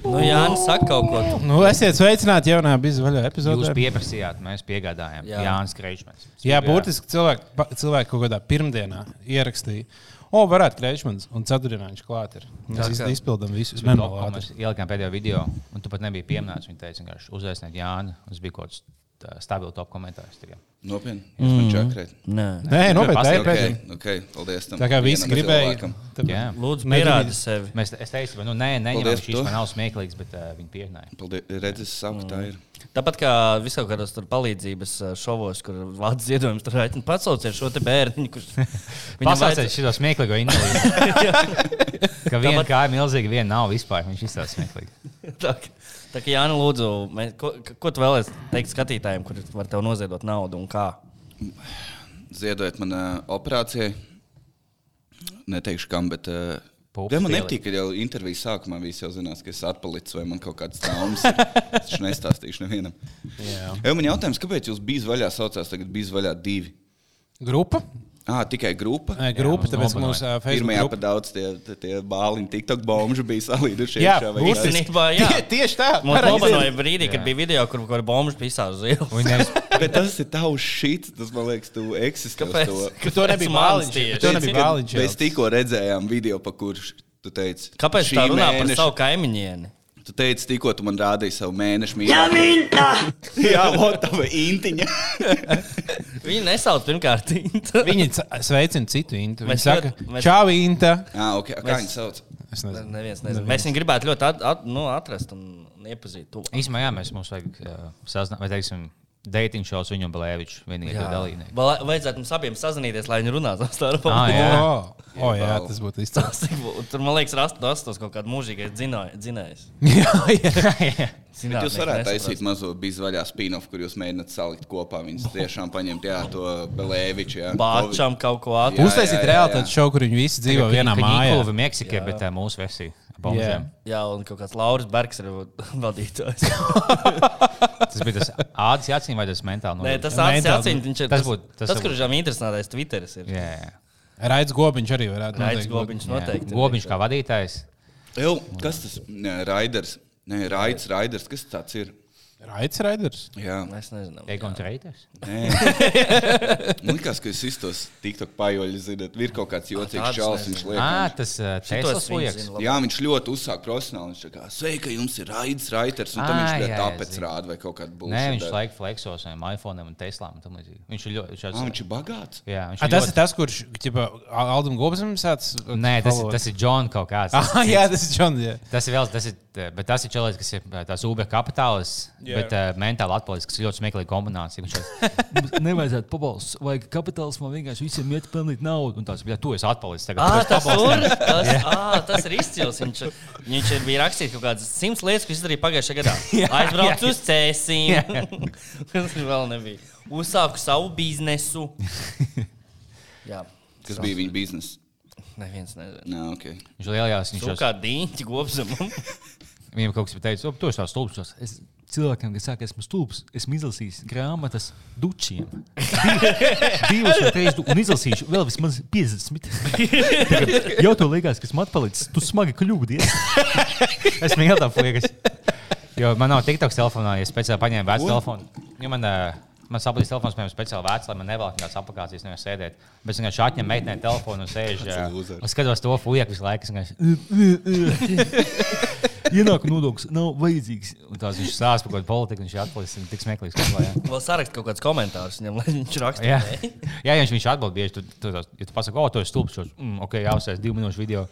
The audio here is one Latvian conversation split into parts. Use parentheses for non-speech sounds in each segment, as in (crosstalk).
Nu, Jānis saka kaut ko. Nu, esiet sveicināti jaunā bizvaļā epizodē. Jūs pieprasījāt, mēs piegādājām. Jā. Jā, Jānis Kreičmans. Jā, būtiski cilvēki, cilvēki kaut kādā pirmdienā ierakstīja. O, varētu Kreičmans, un ceturtdienā viņš klāt ir. Mēs kā- izpildām visus Mēs manuālus. ielikām pēdējo video, un tu pat nebija pieminēts. Viņa teica, ka uzveiciniet Jāni. Tas bija kaut kāds tā, stabils top komentārs. tikai. Nopietni. Jūs man čakrēt. Nē. Nē, nopietni, tā ir pasaka, pēdējā. Ok, ok, paldies. Tam Tā kā visi vienam gribēja. Jā. Lūdzu, pierādi sevi. Mēs, es teicu, ka nu, nē, neņemam šīs man nav smieklīgas, bet uh, viņi pieņēma. Paldies. Redz, es saku, tā ir. Tāpat kā visā kādos tur palīdzības uh, šovos, kur vārds ziedojums tur aicina, pasauciet šo te bērniņu, kurš (laughs) Pasauciet vajadz- šo smieklīgo invalīdu. (laughs) ka viena kāja milzīga, viena nav vispār. Viņš izstāsta smieklīgi. (laughs) Tā, kā Jānis, lūdzu, mēs, ko, ko tu vēlēsies teikt skatītājiem, kuriem var tev noziedot naudu un kā? Ziedojiet man uh, operācijai. Neteikšu, kam, bet. Uh, Ja man nepatīk, ka jau intervijas sākumā visi jau zinās, ka es atpalicu vai man kaut kādas traumas. Es taču nestāstīšu nevienam. Jā. Jā, man jautājums, kāpēc jūs bijis vaļā saucās tagad bijis vaļā divi? Grupa? Ah, tikai grupa. Nē, grupa, mums tāpēc mums uh, Facebook Pirmajā grupa. pa daudz tie, tie, tie bāliņi, TikTok bomži bija salīduši. Jā. Īstenībā, jā. Tie- Tieši tā. Mums nobanoja brīdī, kad Jā. bija video, kur, kur bombas pisā uz ielas. (laughs) Bet tas ir tavs šits, tas man liekas, tu eksistē Kāpēc? to. Bet to nebija bāliņš. To nebija bāliņš. Mēs tikko redzējām video, pa kurš tu teici. Kāpēc tā runā par mēneša- savu kaimiņieni? Tu teici, tikko tu man rādīji savu mēnešu mīlestību. Jā, (laughs) vot tā intiņa. (laughs) Viņi nesauc pirmkārt. Intu. Viņi c- sveicina citu intu. Viņi Mēs saka, mēs- čau, Inta. Ah, okay. Kā Mēs- viņi sauc? Es nezinu. Neviens nezina. Mēs viņu gribētu ļoti at, at, nu, atrast un iepazīt. īstenībā, jā, mēs mums vajag uh, sazināt, vai teiksim, dating šovs Blēviču vienīgi Jā. dalībnieki. Vēl Vajadzētu mums abiem sazināties, lai viņi runātu starpā. Ah, jā. O, o, jā, tas būtu (laughs) izcils. Tur, man liekas, rast- rastos kaut kāda mūžīgais dzinējs. (laughs) Jā, jā. Bet jūs varētu taisīt mazo bizvaļā spin-off, kur jūs mēģināt salikt kopā. Viņus tiešām paņemt, jā, to Belēviču. jā. Bāčam kaut ko Jā, atrast. Uztaisīt jā, jā, realitātes jā. šovu, kur viņi visi dzīvo vienā mājā. Viņa Meksikā, bet uh, mūsu versija. Bombžiem. Jā, un kaut kāds Lauris Bergs ir (laughs) vadītājs. Tas bija tas ādas jācīm vai tas mentāli? Nē, tas acis atcīm, viņš ir Tas tas, būtu- tas tas, tas kurš jau interesantais Twitteris ir. Jā, jā. Raids Gobiņš arī varētu būt. Gobiņš jā. noteikti. ir. Gobiņš kā vadītājs. Ew, kas tas ir? Raiders. Nē, Raids, Raiders. Kas tas ir? Raids Raiders. Jā, Es nezinu. Egons Reiters. Nē. (laughs) Man liekas, ka jūs visus tos TikTok pajoļus zināt. Ir kaut kāds jocīgs tādus čalis. Viņš nezinu. liek. Ā, man- tas uh, Šitos Teslas liekas. Jā, viņš ļoti uzsāk profesionāli. Viņš tā kā, sveika, jums ir Raids, Raiters. Un tam viņš jā, tāpēc zinu. rāda vai kaut kādu būšu. Nē, viņš laika flexos ar iPhone un Teslām. un tam līdzīgi. Viņš ir ļoti. Ah, viņš ir bagāts. Jā, viņš A, ir tas ir tas, kurš ķipa, Aldam Gobsam sāc. Nē, tas, ir- tas ir John kaut kāds. Tas, (laughs) Ah, jā, tas ir jā. tas ir vēl, tas ir, bet tas ir cilvēks, kas ir ā, tās Uber kapitālists, Jā. bet uh, mentāli atpalicis, kas ir ļoti smieklīga kombinācija. Viņš teica, (laughs) nevajadzētu pabalsts, vajag kapitālismu, vienkārši visiem iet pelnīt naudu. Un tās bija, tu esi atpalicis. Tagad, esi tas, pabalstījis." tur, (laughs) tas, ah, tas ir izcils. Viņš, viņš ir bija rakstījis kaut kādas simts lietas, ko izdarīja pagājušajā gadā. (laughs) Aizbraucu uz cēsīm. Tas vēl nebija. Uzsāku savu biznesu. Jā, Kas bija viņa biznesa? neviens nezina. Nē, ok. Viņš lielajās, viņš jau kā dīņķi gobzamam. Viņam kaut kas bija teicis, tu esi tās stulbs. Es cilvēkiem, kas saka, esmu stulbs, esmu izlasījis grāmatas dučiem. Divas vai trīs, un izlasīšu vēl vismaz 50. Tagad Jau to liekas, kas man atpalicis, tu smagi kļūdies. es mīlu tā fliegas. Jo man nav TikToks telefonā, ja es speciāli paņēmu vecu telefonu. Jo man, uh, Man saplīs telefons, piemēram, speciāli vecs, lai man nevelk kādas aplikācijas, nevis sēdēt. Bet es vienkārši atņemu meitenei telefonu un sēžu. Un skatos to flieku visu laiku. (laughs) Ienākuma nodoklis nav vajadzīgs. Un tās viņš stāsta par kaut kādu politiku, un viņš atpalicis un tik smieklīgs. Kā, jā. Vēl sarakst kaut kāds komentārs viņam, lai viņš raksta. Jā, jā viņš, viņš atbild bieži. Tu, tu, tu, ja tu pasaki, o, tu esi stulbs, tad, mm, ok, jāuzsēs divu minūšu video,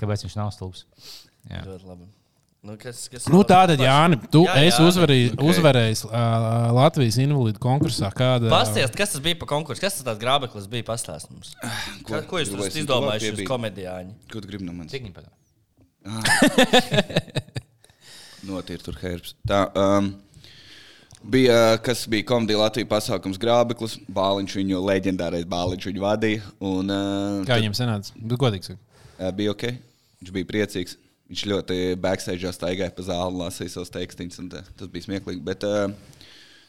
kāpēc viņš nav stulbs. Jā. Ļoti labi. Nu, kas, kas Nu, tā tad, Jāni, tu Jā, esi Jāni. uzvarī- Ok. uzvarējis uh, Latvijas invalīdu konkursā. Kāda, Pastāstiet, kas tas bija par konkursu? Kas tas tāds grābeklis bija? Pastāstiet mums. (sighs) Ko, ko jūs uz piebīdu? komēdijāņu? Ko tu gribi no manis? Cik viņi padomā? (laughs) Notīri tur herbs. Tā, um, bija, kas bija komēdija Latvijas pasākums Grābeklis. Bāliņš viņu leģendārais bāliņš viņu vadīja. Un, uh, Kā viņam sanāca? Godīgi sakot. Uh, bija ok. Viņš bija priecīgs. Viņš ļoti backstage staigāja pa zāli, lasīja savus tekstus. Tas bija smieklīgi. Bet, uh,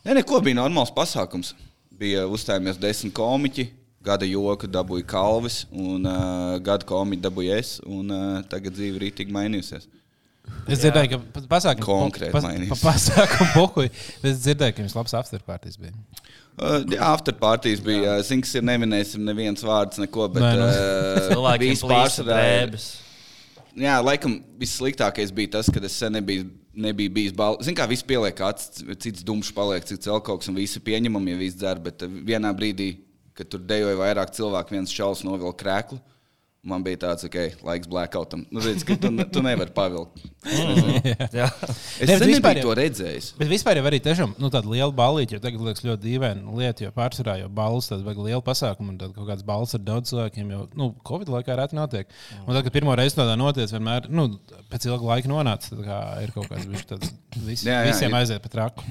nē, neko bija normāls pasākums. Bija uzstājāmies desmit komiķi. Gada joku dabūja Kalvis, un uh, gada komiķu dabūja es, un uh, tagad dzīve ir rītīgi mainījusies. Es dzirdēju, ka pa- pasākumu Konkrēti pa, mainījis. pa, pasākumu pohuj. Es dzirdēju, ka jums labs afterpartijas bija. Uh, afterpartijas bija. uh, Zinu, kas ir neminēsim neviens vārds, neko, bet Nē, nu. uh, pārsvarā ir- drēbes. Jā, laikam vissliktākais bija tas, kad es sen nebiju, nebiju bijis balvas. Zinu, kā viss pieliek acis, cits dumšs paliek, cits kas, un visi pieņemam, ja viss dzer. Bet vienā brīdī, kad tur dejoja vairāk cilvēku, viens čels novilka krēklu. Man bija tāds, ok, laiks blackoutam. Nu, redz, ka tu, tu nevari pavilkt. (laughs) Jā. Es Ne, vispār jau- to redzējis. Bet vispār jau arī tiešām nu, tāda liela balīta, jo tagad liekas ļoti dīvaina lieta, jo pārsvarā jau balvas tāda vajag liela pasākuma, un tad kaut kāds balvas ar daudz cilvēkiem jau, nu, Covid laikā reti notiek. Un tad, kad pirmo reizi tādā notiek, vienmēr, nu, pēc ilga laika nonāca, tad kā ir kaut kāds bijis tāds, vis, Jā, jā, visiem ir. aiziet pa traku.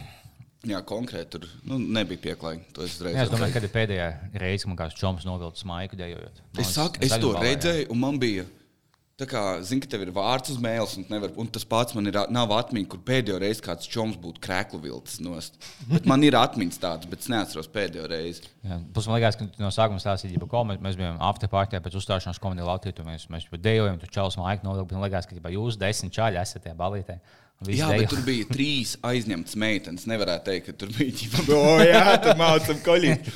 Jā, konkrēti tur nu, nebija pieklājīgi. To es Jā, es domāju, ir pēdējā reize, kad man kāds čoms novilcis maiku dejojot. Es, saku, es to redzēju, un man bija. Tā kā, zini, ka tev ir vārds uz mēles, un, nevar, un tas pats man ir. Nav atmiņa, kur pēdējo reizi kāds čoms būtu krēklu vilcis nost. Bet man ir atmiņas tādas, bet es neatceros pēdējo reizi. Plus man liekas, ka no sākuma stāstīji par ko mēs, mēs bijām afterpartijā pēc uzstāšanās komēdijā Latvijā. Tur mēs, mēs dejojam, tur čels maiku novilkt. Man liekas, ka jūs desmit čāļi esat tajā balītē. Un visi Jā, dejo. bet tur bija trīs aizņemtas meitenes. Nevarētu teikt, ka tur bija ģipa, (laughs) o, jā, tur mācām koļīt.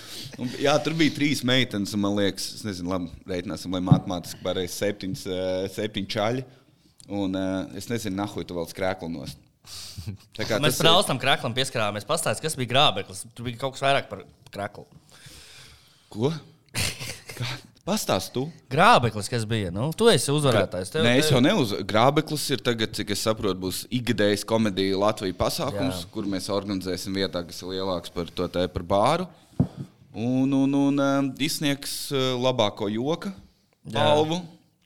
Un, jā, tur bija trīs meitenes, un man liekas, es nezinu, labi, reiķināsim, lai matemātiski pareizi septiņas, eh, septiņi čaļi. Un uh, es nezinu, nahuj, tu vēl kā Mēs tas par ir- austam kraklam pieskarāmies. Pastāstiet, kas bija grābeklis. Tur bija kaut kas vairāk par kraklu. Ko? (laughs) Kā? Pastāst tu. Grābeklis, kas bija? Nu, tu esi uzvarētājs. Tev, Nē, es jau neuzsveru. Grābeklis ir tagad, cik es saprotu, būs ikgadējs komēdija Latvijas pasākums, Jā. Jā. kur mēs organizēsim vietā, kas ir lielāks par to te par bāru. Un, un, un um, izsniegs uh, labāko joka Jā. balvu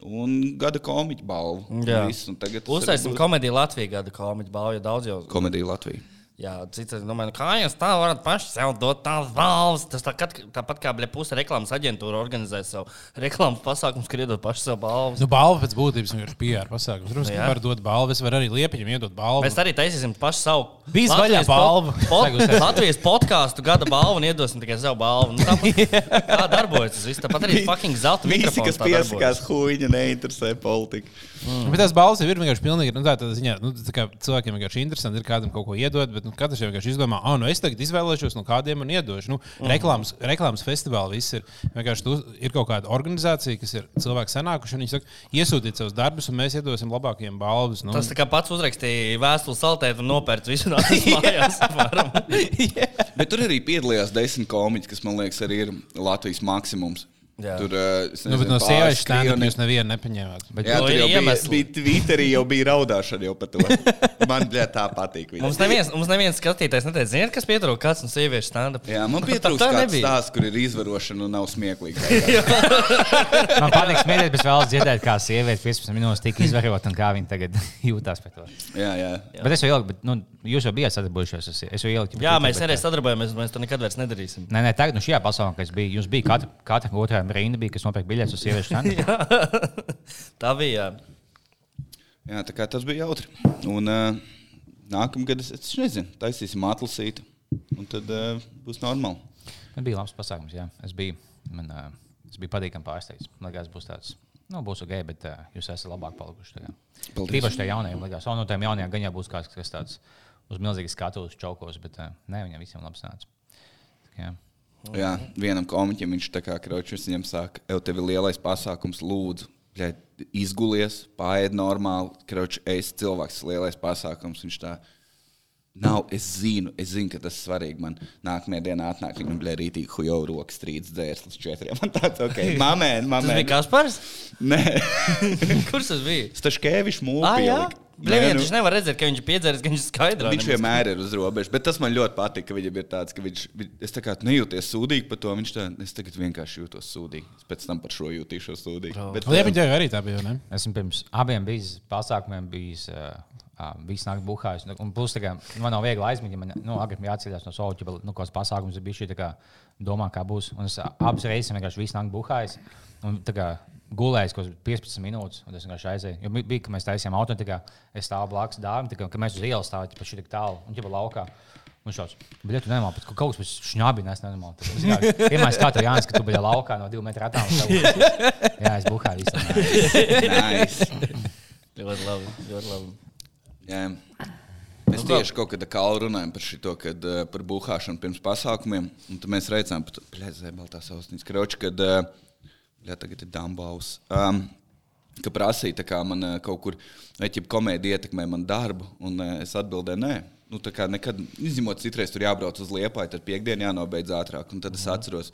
un gada komiķa balvu. Jā. Viss, un tagad Uztaisīsim būs komēdiju Latvijā gada komiķu balvu, jo daudz jau. komēdija Latvijā. Jā, cits domā, nu, kā jūs tā varat paši sev dot tās balvas. Tas tā, kad, tāpat kā puse reklāmas aģentūra organizē savu reklāmas pasākumu, kur iedod paši sev balvas. Nu, balva pēc būtības ir PR pasākums. Protams, ka var dot balvu. Es varu arī liepiņam iedot balvu. Mēs arī taisīsim pašu savu Bijis vaļā Latvijas balvu. Po, (laughs) po, Latvijas podkāstu gada balvu un iedosim tikai savu balvu. Nu, tāpat, (laughs) tā darbojas tas viss. Tāpat arī fucking zelta Visi, mikrofons kas tā darbojas. piesakās, huīņa neinteresē politika. Mm. Bet tās balvas ir vienkārši pilnīgi. Nu, tā, tā ziņā, nu, tā kā cilvēkiem vienkārši interesanti ir kādam kaut ko iedot, bet nu, katrs jau vienkārši izdomā, ah, nu es tagad izvēlēšos, no kādiem man iedošu. Nu, mm. reklāmas, reklāmas festivāli viss ir. Vienkārši tu, ir kaut kāda organizācija, kas ir cilvēki senākuši, un viņi saka, iesūtiet savus darbus, un mēs iedosim labākajiem balvas. Nu, Tas tā kā pats uzrakstīja vēstuli saltēt un nopērts visu no tās (laughs) mājās. apmēram. (laughs) Bet tur arī piedalījās desmit komiķi, kas man liekas arī ir Latvijas maksimums. Jā. Tur es nu, nezinu, no pāris sievietes skrieni- jūs nevienu nepaņēmāt. Bet, Jā, To tur jau bija, iemesli. bija Twitterī, jau bija raudāšana jau par to. (laughs) Man bļā, tā patīk. viņa. Mums neviens, mums neviens skatītājs neteica, ziniet, kas pietrūka kāds no sieviešu stand-up. Jā, man Tā- pietrūkst tā tāds nebija. stāsts, kur ir izvarošana un nav smieklīgi. (laughs) man patīk smieties, bet vēlos dzirdēt, kā sieviete 15 minūtes tika izvarota un kā viņa tagad (laughs) jūtas pēc to. jā, jā. Jā. Bet es jau ieliku, bet nu, jūs jau bijāt sadarbojušies. Es, es jau ieliku. Jā, mēs bet, nereiz sadarbojamies, mēs to nekad vairs nedarīsim. Nē, nē, tagad, nu, šajā pasaulē, kas bija, jūs bijāt katra, katra otrā rinda, bija, kas nopirka biļetes uz sieviešu (laughs) standu. Tā bija. jā, tā kā tas bija jautri. Un uh, nākamgad es, es nezinu, taisīsim atlasītu. Un tad uh, būs normāli. Man bija labs pasākums, jā. Es biju, man, uh, es biju patīkami pārsteigts. Man liekas, būs tāds, nu, būs ok, bet uh, jūs esat labāk palikuši. tā kā. Paldies. Īpaši tajā jaunajā, liekas, un no tiem jaunajiem gan jau būs kāds, kas tāds uz milzīgas skatuves čaukos, bet uh, nē, viņam visiem labs nāca. Jā. Jā, vienam komiķim viņš tā kā kročus viņam saka, tev ir lielais pasākums, lūdzu. Bļa, izgulies, pāriet normāli. Kroč, es cilvēks, lielais pasākums. Viņš tā nav. Es zinu, es zinu, ka tas ir svarīgi. Man nākamajā dienā atnāk, viņam bija rītīgi hujo rokas strīds dzērs līdz četriem. (laughs) Man tāds, ok, (laughs) mamēn, Tas bija mamēn. Kaspars? Nē, (laughs) Kurš tas bija? Staškēvišs Ah, jā. Blēņ, viņš nevar redzēt, ka viņš ir piedzēris, ka viņš ir skaidrs. Viņš vienmēr ir uz robežas, bet tas man ļoti patīk, ka viņam ir tāds, ka viņš, vi- es tā kā nejūties sūdīgi par to. Viņš tā, es tagad vienkārši jūtos sūdīgi. Es pēc tam par šo jūtīšos sūdīgi. Bet, Liepiņa tev arī tā bija. Ne? Esmu pirms abiem bijis pasākumiem, bijis uh, uh, visu nakti buhājis. Un- plus, tā kā, man nav viegli aizmigt, ja man nu, agri jāceļās no savas ģimenes, nu, kāds pasākums ir bijis šī, tā kā domā, kā būs. Un es abas reizes vienkārši visu nakti buhājis. Un, tā kā, Gulējis kaut kāds 15 minūtes, un es vienkārši aizēju. Jo bi- bija, ka mēs taisījām auto, tā kā es stāvu blakus tā kā ka mēs uz ielas stāvām pa šī tik tālu, un jau laukā. Un šāds, bet, ja tu nemanā, ka kaut kas pēc šņābi nes nenormāli. Piemēram, kā tev Jānis, ka tu biji laukā no divu metru attālumā. (laughs) Jā, es buhāju visu. Nice. Ļoti labi. Ļoti labi. Jā. Mēs tieši kaut kādā kā runājam par šo, kad uh, par buhāšanu pirms pasākumiem. Un tad mēs redzējām, ka plēzē baltā sausnīca kroči, kad uh, jā, tagad ir Dambaus. Um, ka prasīja, tā kā man uh, kaut kur, ķip komēdija ietekmē man darbu, un uh, es atbildēju, nē. Nu, tā kā nekad, izņemot, citreiz tur jābrauc uz liepa, tad piekdienā jānobeidz ātrāk. Un tad es atceros,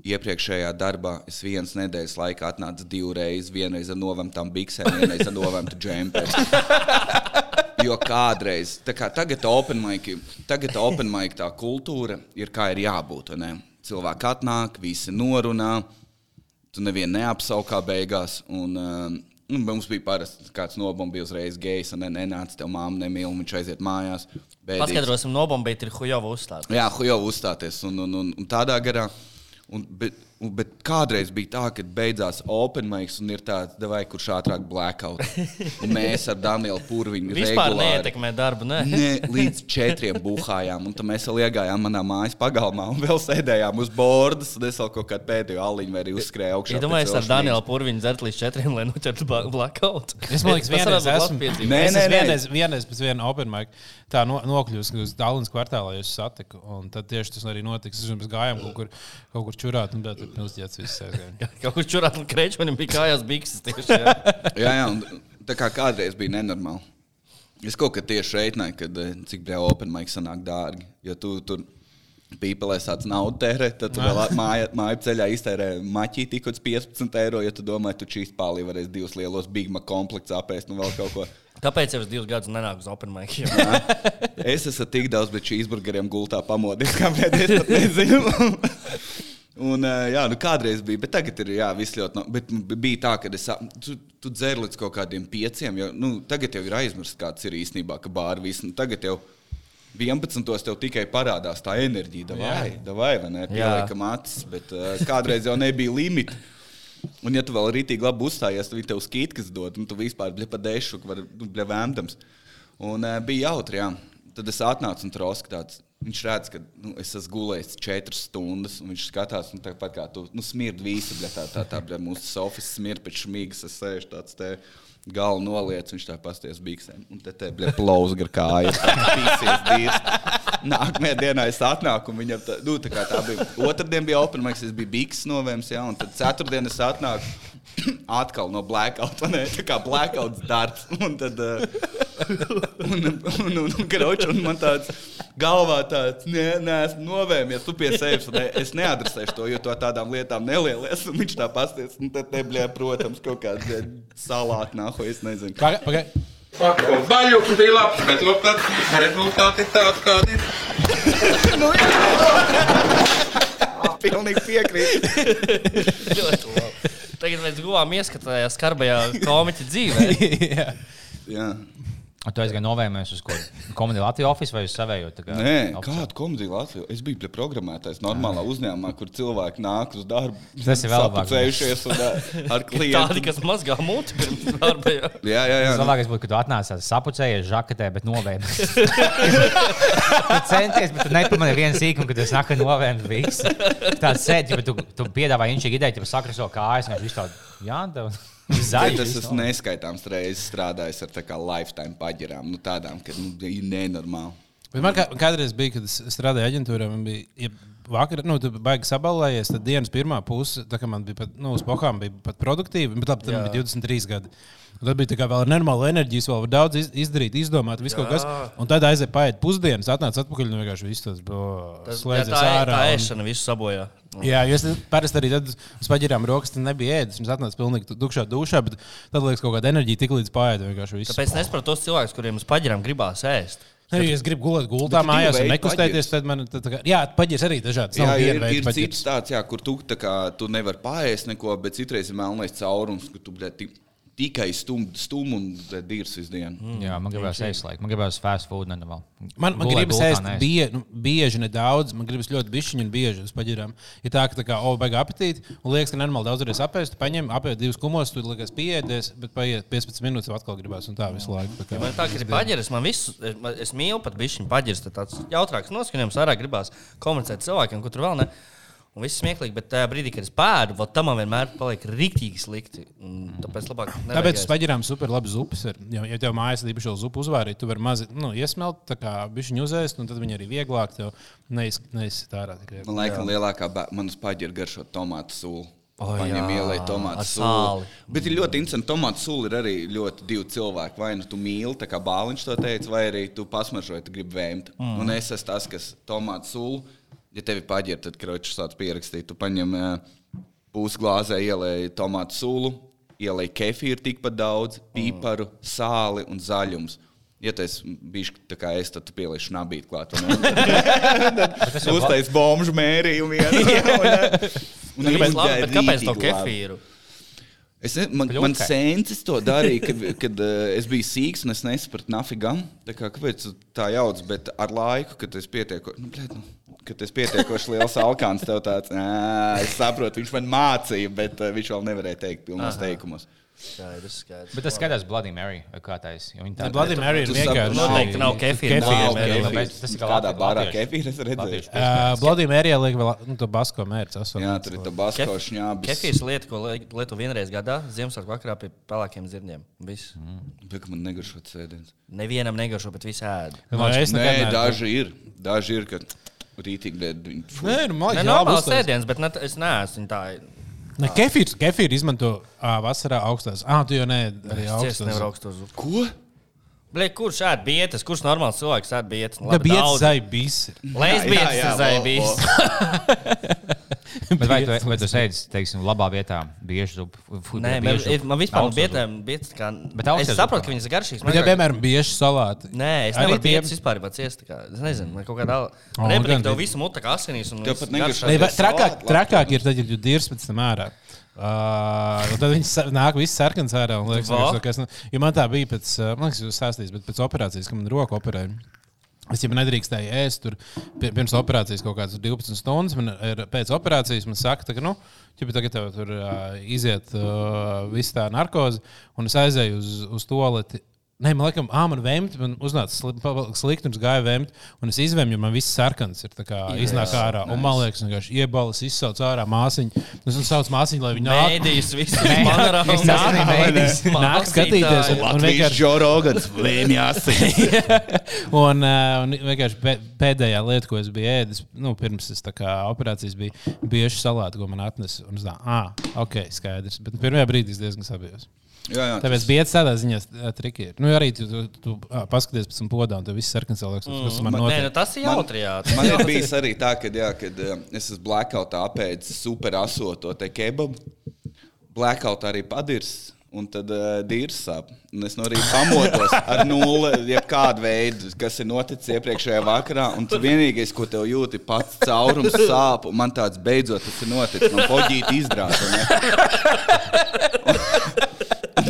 iepriekšējā darbā es vienas nedēļas laikā atnācu divreiz, vienreiz ar novemtām biksēm, vienreiz ar novemtu džemperi. (laughs) Jo kādreiz, tā kā tagad open mic, tagad open mic tā kultūra ir kā ir jābūt. Cilvēki atnāk, visi norunā, tu nevienu neapsaukā beigās. Un, um, Nu, mums bija parasti kāds nobombījis uzreiz gejs, un ne- nenāca tev māma nemīl, un viņš aiziet mājās. Bēdīgs. Paskaidrosim, nobombīt ir Hujova uzstāde. Jā, jau uzstāties un, un, un, un tādā garā. Un, bet, bet kādreiz bija tā, ka beidzās open mics un ir tāds, vai kurš ātrāk blackout. Un mēs ar Danielu Pūriņu (laughs) Vispār neietekmē darbu. Ne? Ne, līdz četriem buhājām, un tad mēs vēl iegājām manā mājas pagalmā un vēl sēdējām uz bordas. Es vēl kaut kādu pēdējo aliņu arī uzskrēju augšā. Ja domāju, ar Danielu Pūriņu dzert līdz četriem, lai noķertu blackout. Es domāju, ka Tas vienreiz esmu. labs piedzīvojums. Nē, Es nē, nē. vienreiz, vienreiz pēc viena open mic tā no, nokļūst uz Dālinas kvartālā, jūs satiku. Un tad tieši tas arī notiks. Mēs gājām kaut kur, kaut kur čurāt, un tad pilsētas viss aizgāja. (laughs) Kaut kur čurāt, un krečmanim bija kājās bikses. Tieši, jā. (laughs) Jā, jā, un tā kā kādreiz bija nenormāli. Es kaut kā tieši reiķināju, kad, eh, cik brīvā open mic sanāk dārgi. Jo tu tur pīpelēs tāds naudu tērē, tad tu (laughs) vēl māja, māju ceļā iztērē maķī tik uz 15 eiro. Ja tu domā, tu čīs pāri varēs divus lielos Big Mac komplektus apēst un vēl kaut ko. Kāpēc jau es divus gadus nenāku uz Open Mic? Es esmu tik daudz pēc cheeseburgeriem gultā pamodies, kā brīdī es pat nezinu. Un, ā, jā, nu kādreiz bija, bet tagad ir jā, viss ļoti. No, bet bija tā, ka es, tu, tu dzer līdz kaut kādiem pieciem. Jo, nu, tagad jau ir aizmirsts, kāds ir īstenībā, ka bāri viss. Nu, tagad jau 11. tev tikai parādās tā enerģija, vai ne? Vai ne? Pieliekam acis, bet uh, kādreiz jau nebija limita. Un, ja tu vēl rītīgi labi uzstājies, tad viņi tev skītkas dod, un tu vispār dešu, var būt vēmdams. Un uh, bija jautri, jā. Tad es atnācu un trosku tāds. Viņš redz, ka nu, es esmu gulējis četras stundas, un viņš skatās, nu, tāpat kā tu nu, smirdi visu, bļa, tā, tā, tā, bļa, mūsu sofijas smirdi pēc šmīgas, es sēžu tāds te galvu noliec, viņš tā pasties biksēm, un te te, bļa, plauz gar kājas, pīsies dīrs. Nākamajā dienā es atnāku, un viņam tā, nu, tā tā bija. Otradien bija open mic, es biju biks novēms, jā, un tad ceturtdien es atnāku. (coughs) Atkal no blackout, ne? Tā kā blackouts darbs. Un tad, uh, un, un, un, un, kroč, un man tāds galvā tāds, nē, nē, esmu novēmies, tu pie sevis. ne- Es neadresēšu to, jo to tādām lietām nelielies. Un viņš tā pasties, un tad neblē, protams, kaut kāda salāta nāho, es nezinu. Paga- paga- Pakāpst daļuks bija labs, bet lūk, tad rezultāti tādi, kādi ir. (laughs) Pilnīgi piekrīt. (laughs) (laughs) Ļoti labi. Tagad mēs guvām ieskatu tajā skarbajā komiķa dzīvē. (laughs) Jā. (laughs) Un tu aizgāji novēmēs uz ko? Komēdiju Latvijas oficiālu vai uz savējo? Nē, kāda komēdija Latvijā? Es biju programmētājs normālā uzņēmumā, kur cilvēki nāk uz darbu. Tas ir vēl ā, ar (laughs) Tādi, klientu. kas mazgā muti pirms darba. jā. Jā, jā, jā. Labākais būtu, ka tu atnāc sapucējies žaketē, bet novēmēs. (laughs) tu centies, bet tu nepamanīji vienu sīkumu, kad tas nāk novēmēs visu. Tāds sēdi, bet tu, tu piedāvā inčīgi ideju, ja sakriso kājas, viņš visu tādu, jā, Zaļš. es esmu neskaitāms reizes strādājis ar tā kā lifetime paģirām, nu, tādām, ka nu, ir nenormāli. Bet man kā, kādreiz bija, kad es strādāju aģentūrā, man bija. Ja Vakar, nu, baigi sabalējies, tad dienas pirmā puse, tā kā man bija pat, nu, uz pohām, bija pat produktīva, bet labi, tad man bija 23 gadi. Un tad bija tā kā vēl ar normālu enerģiju, vēl var daudz iz, izdarīt, izdomāt, visu kaut kas. Un tad aizēja paiet pusdienas, atnāca atpakaļ un vienkārši viss tas jā, slēdzas Tā ārā. tā un- ēšana visu sabojā. Jā, jo es parasti arī tad uz paģirām rokas tad nebija ēdis. Mums atnāca pilnīgi tu- tukšā dušā, bet tad liekas kaut kāda enerģija tik līdz paiet. Tāpēc nesaprotu tos cilvēkus, kuriem uz paģirām gribās ēst. Nē, ja es gribu gulēt gultā ir mājās un nekustēties, paģirs. tad man tā, tā kā, jā, paģirs arī dažāds. Jā, ir, ir veida cits tāds, jā, kur tu, tā kā, tu nevari pāriest neko, bet citreiz ir melnais caurums, kur tu bļā, tik, tikai stum, stum un dīrs visu dienu. Mm. Jā, man ēst laiku. Man gribās fast food. Man, man gribas ēst bie, nu, bieži, nedaudz. Man gribas ļoti bišķiņu un bieži uz paģirām. Ir tā, ka tā kā, oh, baigi apetīti, un liekas, ka nenormāli daudz reiz apēst, paņem, apēst divus kumos, tu liekas pieēdies, bet paiet 15 minūtes, jau atkal gribās, un tā visu laiku. Tā kā, Man tā kā ir paģeris, man visu, es, es mīlu pat bišķiņu paģeris, tad tāds jautrāks noskaņojums, vairāk gribās komunicēt cilvēkiem, kur tur vēl ne. Un viss smieklīgi, bet tajā brīdī, kad es pēdu, tam man vienmēr paliek rīktīgi slikti. Un Tāpēc labāk. Tāpēc nevajag uz ēst. paģirām super labi zupas ir. Ja, ja tev mājās ir īpaši zupa uzvārīt, tu vari mazi nu, iesmelt, tā kā bišķiņu uzēst, un tad viņi arī vieglāk tev neizsīt ārā. Man liekas, lielākā manas paģiras garšo tomātu sūlu. O, Paņem jā, ielai tomātu sāli. Bet ir ļoti interesanti, ka tomātu sūla ir arī ļoti divi cilvēki. Vai nu tu mīli, tā kā bāliņš to teica, vai arī tu pasmažoji, tu gribi vēmt. Mm. Un es esmu tas, kas tomātu sūlu, ja tevi paģir, tad kročs sāc pierakstīt. Tu paņem uh, pusglāzē, ielai tomātu sūlu, ielai kefīru tikpat daudz, pīparu, sāli un zaļumus. Ja tas bija tā kā es, tad tu pielieši nabīt klāt. (laughs) Uztais bombu mērījumu. vienu, (laughs) un, un Kāpēc, viņi labi, bet kāpēc to kefīru? Es ne, man, Kļūkai. man sēncis to darīja, kad, (laughs) kad uh, es biju sīgs un es nesapratu, nafigam. Tā kā, kāpēc tā jauc, bet ar laiku, kad es pietieku, nu, bļet, nu, kad es pietiekoši liels alkāns, tev tāds, "Ā, es saprotu, viņš man mācīja, bet viņš vēl nevarēja teikt pilnos teikumos. Skaidrs, skaidrs. Bet tas skatās Bloody Mary kā tā ir. Tā Bloody Mary ir vienkārši. Noteikti nav kefīra. Kefīra. Tas ir kā Kādā latviešu- kefīra es redzēju. Uh, Bloody Mary liek vēl nu, to basko mērķi. Jā, tur ir tā basko šņābis. Kefīrs lieta, ko li- lieto vienreiz gadā, Ziemassvētku vakarā pie pelēkiem zirņiem. Viss. Bet man negaršo sēdienas. Nevienam negaršo, bet visi ēd. Nu, es Nē, nekad neesmu- daži ir. Daži ir, ka rītīgi dēļ. Nē, nu, man Ne, liekas, normāls jābūt sēdiens, bet ne, es neesmu tā. Ne, kefīrs, kefīrs izmanto ā, vasarā augstās. Ah, tu jau ne arī augstās. augstu zupu. Ko? Blē, kurš ēd bietas? Kurš normāls cilvēks ēd bietas? Tā bija zaibīs. Lesbietes Jā, jā, ir zaibīs. (laughs) (laughs) Bet vai tu, vai tu sēdi, teiksim, labā vietā, bieži zupu? Nē, man, man vispār no bietēm bietas kā. Bet Es saprotu, ka viņas ir garšīgas. Bet, ja, piemēram, bieži salāti. Nē, es nevaru tiem- bietas vispār pat ciest. kā, Es nezinu, man kaut kādā. O, Man nepatīk tev visu mutu kā asinīs. trakāk, trakāk ir tad, ja tu dirzi pēc tam ārā. Uh, tad viņi nāk visi sarkans ārā. un Liekas, Va? vienkārši, ka es, nu, jo man tā bija pēc, uh, man liekas, jūs stāstījāt, bet pēc operācijas, kad man roku operēja. Es jau nedrīkstēju ēst tur pirms operācijas kaut kādas 12 stundas. Man ir pēc operācijas man saka, ka, nu, ķipa, tagad tev tur uh, iziet uh, viss tā narkoze, un es aizēju uz, uz toleti. Nē, man liekas, ah, man vēmt, man uznāca slikti, un es gāju vēmt, un es izvēmu, jo man viss sarkans ir tā kā iznāk ārā. Un man liekas, vienkārši iebalas, izsauc ārā māsiņu. Es saucu māsiņu, lai viņi nāk. Mēdījis, (laughs) viss ir panorāmas. Nāk, skatīties. Un, un vienkārši, Džorogans vēmjās. (laughs) un, un vienkārši pē- pēdējā lieta, ko es biju ēdis, nu, pirms es tā kā operācijas bija bieži salāti, ko man atnesa. Un es domāju, ah, ok, skaidrs. Bet pirmajā brīdī es diezgan sabijos. Jā, jā, Tāpēc bija tādā ziņā triki. ir. Nu, arī tu, tu, tu ā, paskaties pēc tam podā, un tev viss sarkans cilvēks, kas man Nē, nu, notiek. tas ir jautri. Jā. Man ir (laughs) bijis arī tā, ka, jā, kad um, es esmu blackoutā apēdis super asoto te kebabu. Blackout arī padirs. Un tad uh, dīrs sāp. Un es no rīta pamodos ar nulli, jebkādu veidu, kas ir noticis iepriekšējā vakarā. Un tas vienīgais, ko tev jūti, ir pats caurums, sāp. Un man tāds beidzot tas ir noticis. Man poģīt izdrāta. (laughs)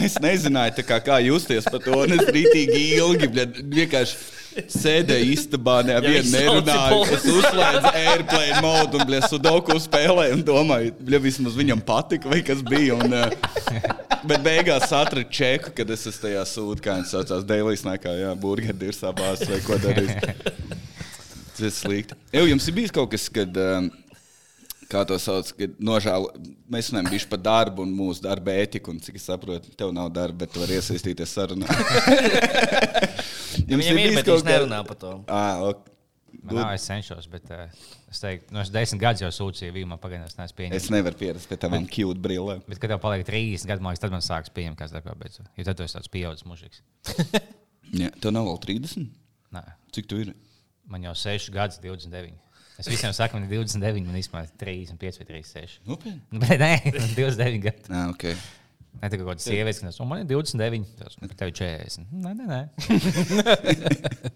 Es nezināju, kā, kā justies par to. Es rītīgi ilgi bļa, vienkārši sēdēju istabā, nevienu viss nerunāju. Es uzslēdzu airplane modu un bļa, sudoku spēlēju un domāju, bļa, vismaz viņam patika vai kas bija. Un, eh, Bet beigās atradu čeku, kad es esmu tajā sūdā, kā viņš saucās, Dēlīs, nekā, jā, burgeri ir sabās vai ko darīt. Tas ir slikti. Ev, jums ir bijis kaut kas, kad, um, kā to sauc, kad nožēlo, mēs runājam bišķi par darbu un mūsu darba ētiku, un cik es saprotu, tev nav darba, bet tu vari iesaistīties sarunā. (laughs) Viņam ir, bet viņš nerunā par to. Ah, ok. Man nav, es cenšos, bet uh, es teiktu, no es desmit gadus jau sūdzīju, viņa man pagaidām neesmu Es pieņēmis. nevaru pierast pie tavām cute brillēm. Bet, kad tev paliek 30 gadi, man liekas, tad man sāks pieņemt, kas darbā beidzot. Jo tad tu esi tāds pieaugušs mužiks. (laughs) Jā, tev nav vēl 30? Nē, Cik tu ir? man jau 6 gadus, 29. Es visiem saku, man ir 29, man īstenībā ir 35 vai 36. Nopietni. Nu, Bet nē, (laughs) man ir 29 gadi. Ah, ok. Ne tā kā kaut kāda sieviete, kas man ir 29, tas ir tev 40. Nē, nē, nē. (laughs)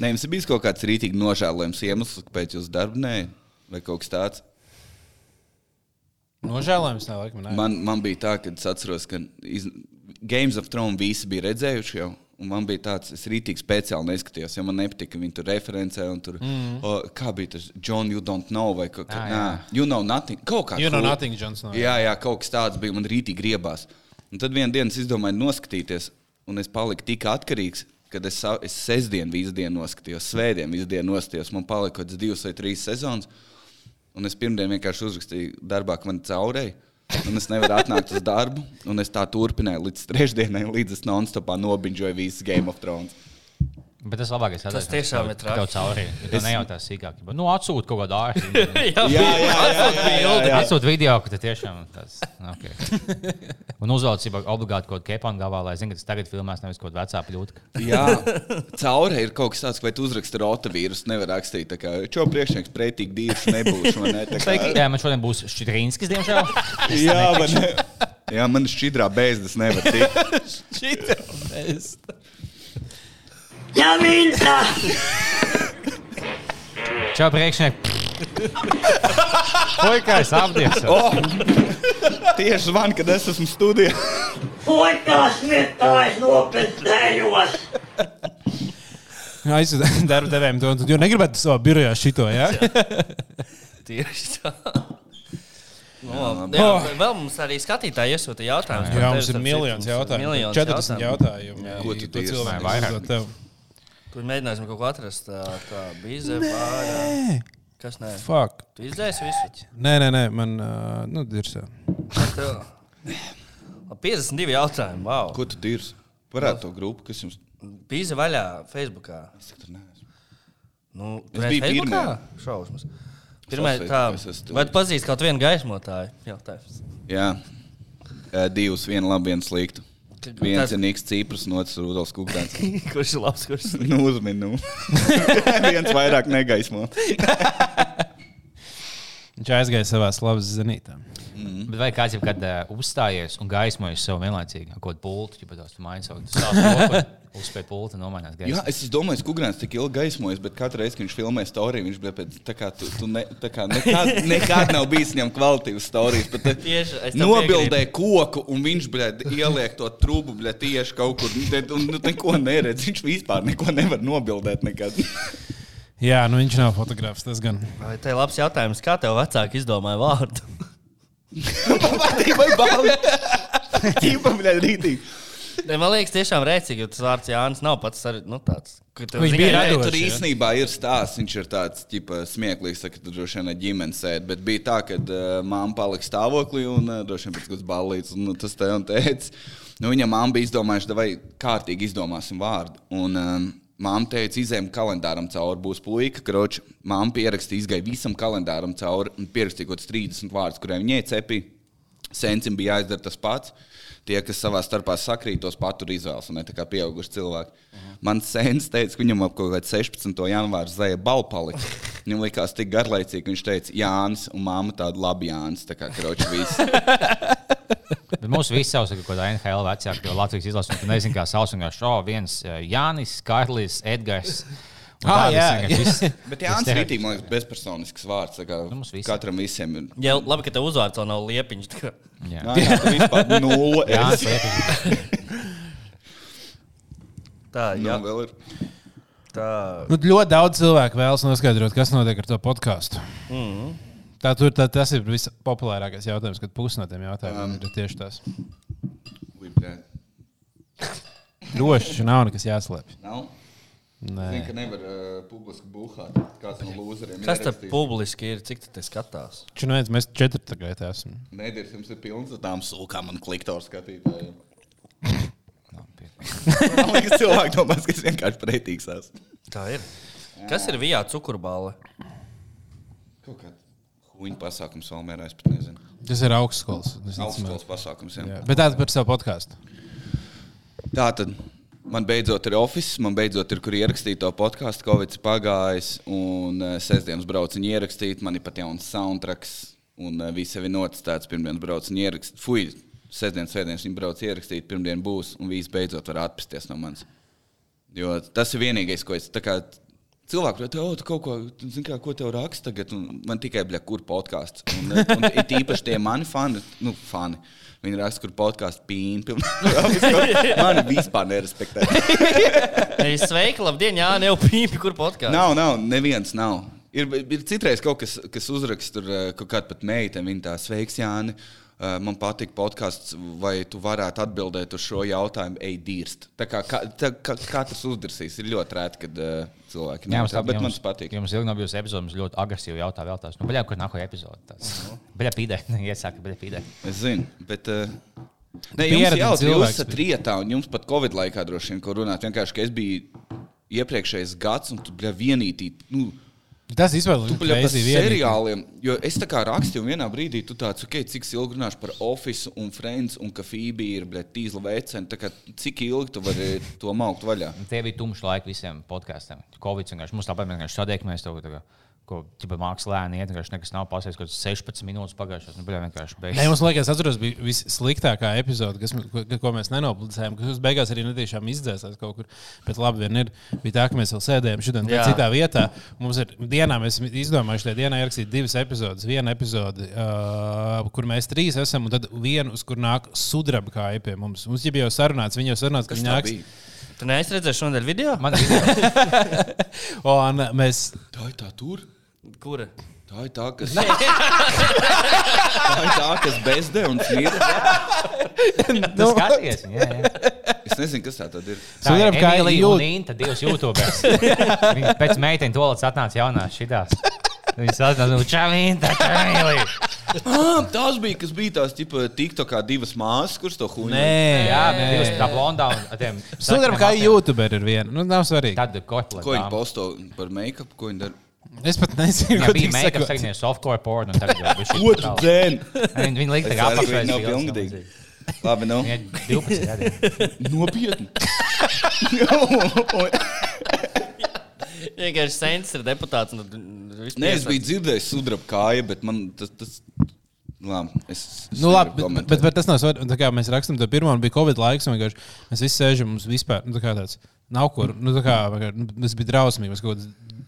Nē, jums ir bijis kaut kāds rītīgi nožēlojams iemesls, kāpēc jūs darbu nē, vai kaut kas tāds? Nožēlojams, nē, laikam, nē. Man, man bija tā, ka es atceros, ka iz, Games of Thrones visi bija redzējuši jau. Un man bija tāds, es rītīgi speciāli neskatījos, jo man nepatika, ka viņi tur referencē. un Tur, mm. o, kā bija tas, John, you don't know, vai kaut kā Ah, tāda? You know nothing. Kaut kā You know nothing, Jon Snow. Jā, jā, kaut kas tāds bija. Man rītīgi griebās. Un tad vienā dienā es izdomāju noskatīties, un es paliku tik atkarīgs, ka es, es sestdienu visu dienu noskatījos, svētdienu visu dienu noskatījos. Man palika kaut kāds divas vai trīs sezonas. Un es pirmdien vienkārši uzrakstīju darbā, ka man caurēja. Un es nevaru atnākt uz darbu. Un es tā turpināju līdz trešdienai, līdz es non-stopā nobinžoju visu Game of Thrones. Bet tas labākais Tas tiešām ir traki. Tev cauri. Tu nejautā sīkāk. Nu, atsūt kaut kādu ārstu. (laughs) jā, Jā, jā, jā, jā, jā. Atsūt video, ka tas tiešām tas okay. (laughs) Un uzvelcībā obligāti kaut kādu kepanu galvā, lai zinātu, ka tas tagad filmēs nevis kaut kāda vecā pļūtka. Jā, caurē ir kaut kas tāds, ka vai tu uzraksti rotavīrusu, nevar rakstīt. tā kā, Čo priekšnieks pretīgi dīvs nebūs. vai ne? Tā kā- Jā, man šodien būs Šķidrīnskis, diemžēl. (laughs) Jā, man, jā, man šķidrā bezdas nevar tikt. Ja minta! Čau, priekšnieki! Puikais, apdies! Oh, tieši zvan, kad es esmu studijā. Poikas mittais nopetējos! Aizsūtīt darba devējiem to. Jo negribētu savā birojā šito, jā? Tieši tā. No, jā, vēl mums arī skatītāji iesūta jautājumus. Jā, mums ir miljons jautājumu. Miljons 40 jautājumu. Ko tu tieši cilvēki? Vairāk. Tur mēģināsim kaut ko atrast. Tā, tā bize, bāra. Kas nē? Fuck. Tu izdzēsi visu. Nē, nē, nē, man, uh, nu. Tev- 52 jautājumi. Wow. Ko tu dirzi? Varētu to grupu, kas jums Bize vaļā Facebookā. es tur neesmu. Nu, Es tu esi biju Facebookā? pirmajā. Šausmas. Pirmā, tā, vai tu pazīsti kaut vienu gaismotāju? Jautājums. Jā, divus, vienu labu, vienu sliktu. Viens Tas- ir Niks Cipras, un otrs ir Rudolf Kukdēns. (laughs) Kurš ir labs, kurš ir Nu, uzminu. (laughs) viens vairāk negaismo. (laughs) Viņš aizgāja savā slavas zinītā. Bet vai kāds jau kad uh, uzstājies un gaismojas sev vienlaicīgi? Kaut kādu pultu, ja tāds maina savu stāstu. (laughs) Uzspēj pultu, nomainās Jā, gaismu. es domāju, ka Kungrāns tik ilgi gaismojas, bet katru reizi, kad viņš filmē storiju, viņš bija pēc tā kā tu, tu ne, tā kā nekad, (laughs) nekad nav bijis viņam kvalitīvas storijas. Bet, eh, (laughs) Tieši, Nobildē koku, un viņš bļed, ieliek to trūku bļed, tieši kaut kur. Un, nu, neko neredz. Viņš vispār neko nevar nobildēt. Nekad. Jā, nu viņš nav fotografs. Tas gan. Vai te ir labs jautājums, kā tev vecāki izdomāja vārdu? Vai balvi? Tīpa, bļed, rītīgi. Man liekas, tiešām rēcīgi, jo tas vārds Jānis nav pats arī nu, tāds. Viņš bija radošs, tur jā. īstenībā ir stāsts. Viņš ir tāds ģipa, smieklīgs, ka tur droši vien ir ģimenes sēde. Bet bija tā, ka uh, mamma palika stāvoklī un uh, droši vien pēc kādas balītas. Un nu, tas te un teica, nu, viņa mamma bija izdomājusi, vai kārtīgi izdomāsim vārdu. Un, um, Māma teica, izējām kalendāram cauri, būs puika. Kroči, māma pierakstīja, izgāja visam kalendāram cauri un pierakstīja kaut kādus 30 vārdus, kuriem viņai cepīja. Sencim bija jāizdara tas pats. Tie, kas savā starpā sakrīt, tos patur izvēles, un ne tā kā pieauguši cilvēki. Uh -huh. Man sēns teica, ka viņam ap kaut kādā 16. janvāra zēja balpalika. Viņam likās tik garlaicīgi, ka viņš teica, Jānis un māma tāda labi Jānis. Tā kā kroči viss. (laughs) (laughs) Bet mūsu visi ir kaut kāda NHL vecāka, jo Latvijas izlase, un tu nezini, kā kā šo. Viens eh, Jānis, Kārlis, Edgars. Ah, jā, vienkārši viss- (laughs) Bet Jānis ir liekas, bezpersonisks vārds. tā kā Nu. Katram visiem ir. Jā, labi, ka tev uzvārds vēl nav liepiņš. tā kā- Jā. Jā, jā, vispār (laughs) nulle. Jānis, esi. Liepiņš. Tā, Nu, jā, vēl ir. tā. Nu, ļoti daudz cilvēku vēlas noskaidrot, kas notiek ar to podkāstu. Mm. Tā, tur, tā, tas ir vispopulārākais jautājums, kad pusi no tiem jautājumiem ir tieši tas. Droši nav nekas jāslēpj. Nav. Nē. Zinu, ka nevar uh, publiski buhāt. Kāds no lūzeriem Kas tad publiski ir? Cik tu te skatās? Ču, nu, mēs četri tagad esam. Nedēļas jums ir pilns ar tām sūkām un kliktoru skatītājiem. (laughs) Man liekas, cilvēki domās, ka es vienkārši pretīgs esmu. Tā ir. Kas ir vijā cukurbāle? Kaut kā huīņa pasākums Valmērā, es pat nezinu. Tas ir augstskolas. Augstskolas pasākums, jā. Jā. Bet tāds par savu podkāstu. Tā tad man beidzot ir oficiāls, man beidzot ir kur ierakstīt to podkāstu. Covid pagājis, un uh, sestdienas braucu viņu ierakstīt. Man ir pat jauns soundtracks, un uh, viss ir noticēts. Pirmdienas braucu viņu ierakstīt. Fui, sestdienas, svētdienas viņu braucu ierakstīt, pirmdien būs, un viss beidzot var atpesties no manis. Jo tas ir vienīgais, ko es kā Cilvēki prasa, oh, kaut ko, tu zini, kā, ko tev raksta tagad. Un man tikai bija, kur podkāsts. Un, un it īpaši tie mani fani, nu, fani. Viņi raksta, kur podkāstu pīni. (laughs) Mani vispār nerespektē. (laughs) Ei, Sveiki, labdien, Jā, ne jau pīpi, kur podkāstā. Nav, nav, neviens nav. Ir, ir citreiz kaut kas, kas uzraksta, tur eh, kaut kāda pat meitene, viņa tā sveiks, Jāni. eh, Man patīk podkāsts, vai tu varētu atbildēt uz šo jautājumu, ej, dīrst. Tā kā ka- tā, ka, katrs uzdarsīs, ir ļoti rēti, kad uh, cilvēki Jā, nav mums tā, bet jums- man tas patīk. Jums ilgi nav bijusi epizode, mums ļoti agresīvi jautā vēl tās. Nu, baļā, kur nākamā epizode? Tas. Baļā pīdē, iesāka baļā pīdē. Es zinu, bet. Uh, Nē, jums jau tur cilvēks esat rietā, un jums pat Covid laikā droši vien, ko runāt. Vienkārši, ka es biju iepriekšējais gads, un tu biji vienītī. Nu, Tas crazy vienīgi. seriāliem, jo es tā kā rakstīju, un vienā brīdī tu tāds, ok, cik ilgi runāšu par Office un Friends, un ka Phoebe ir bļet, tīzla kā cik ilgi tu vari to maukt vaļā. Tie bija tumši laiki visiem podkāstiem. Covid vienkārši mums tāpat vienkārši sadiekmies to, tā ko tipa mākslā lēni iet, vienkārši nekas nav pasējis, kaut kāds 16 minūtes pagājušās. Nu, baļā, vienkārši Nē, beigas. mums liekas, atceros, bija vissliktākā epizode, kas, ko, ko mēs nenopublicējām. Kas beigās arī netiešām izdzēsās kaut kur. Bet labi, vien ir. Bija tā, ka mēs vēl sēdējām šodien Jā. citā vietā. Mums ir dienā, mēs izdomājuši, lai dienā ierakstīt divas epizodes. Viena epizode, uh, kur mēs trīs esam, un tad vienu, uz kur nāk sudraba kāja pie mums. Mums jau bija sarunāts, viņi jau sarunāts, ka Kas viņi nāks. bija? Tu neesi redzējis šodien video? Man ir video. (laughs) Un mēs Tā ir tā tur. Kura? Tā ir tā, kas. (laughs) tā ir tā, kas bezdē un smirda. Tu skaties, jā, jā. Es nezinu, kas tā tad ir. Tā ir Sudraba kāja Emīlija jūt- un Inta, divas YouTuberis. Viņa pēc meiteņa tolats atnāca jaunās šitās. Viņas atnāca, nu, čavīnta, čavīnija. Ah, tās bija, kas bija tās tipa, TikTokā divas māsas, kuras to huņu. Nē, Jā, bet divas tā blondā un tiem. Sudraba kāja YouTuber ir viena. Nu, nav svarīgi. Tad kopā. Ko viņi posto par make-up, ko viņi dara? Es pat nezinu, ko bija make-up, ir softcore porn. Viņi viņi lika Es tā ka apakšā. nav pilngadīgi. Labi, nu. Viņai 12 gadi. Nopietni. (laughs) Vienkārši sens ir deputāts. tad Nē, es biju dzirdējis sudraba kāju, bet man tas. tas labi, es, es Nu, labi, bet, bet, bet tas nav svarīgi. Tā kā Mēs rakstām, to pirmo un bija Covid laiks. un Mēs visi sēžam, mums vispār nu, tā kā tāds nav kur. Nu, tā kā, nu, tas bija drausmīgi. Mēs kaut kādā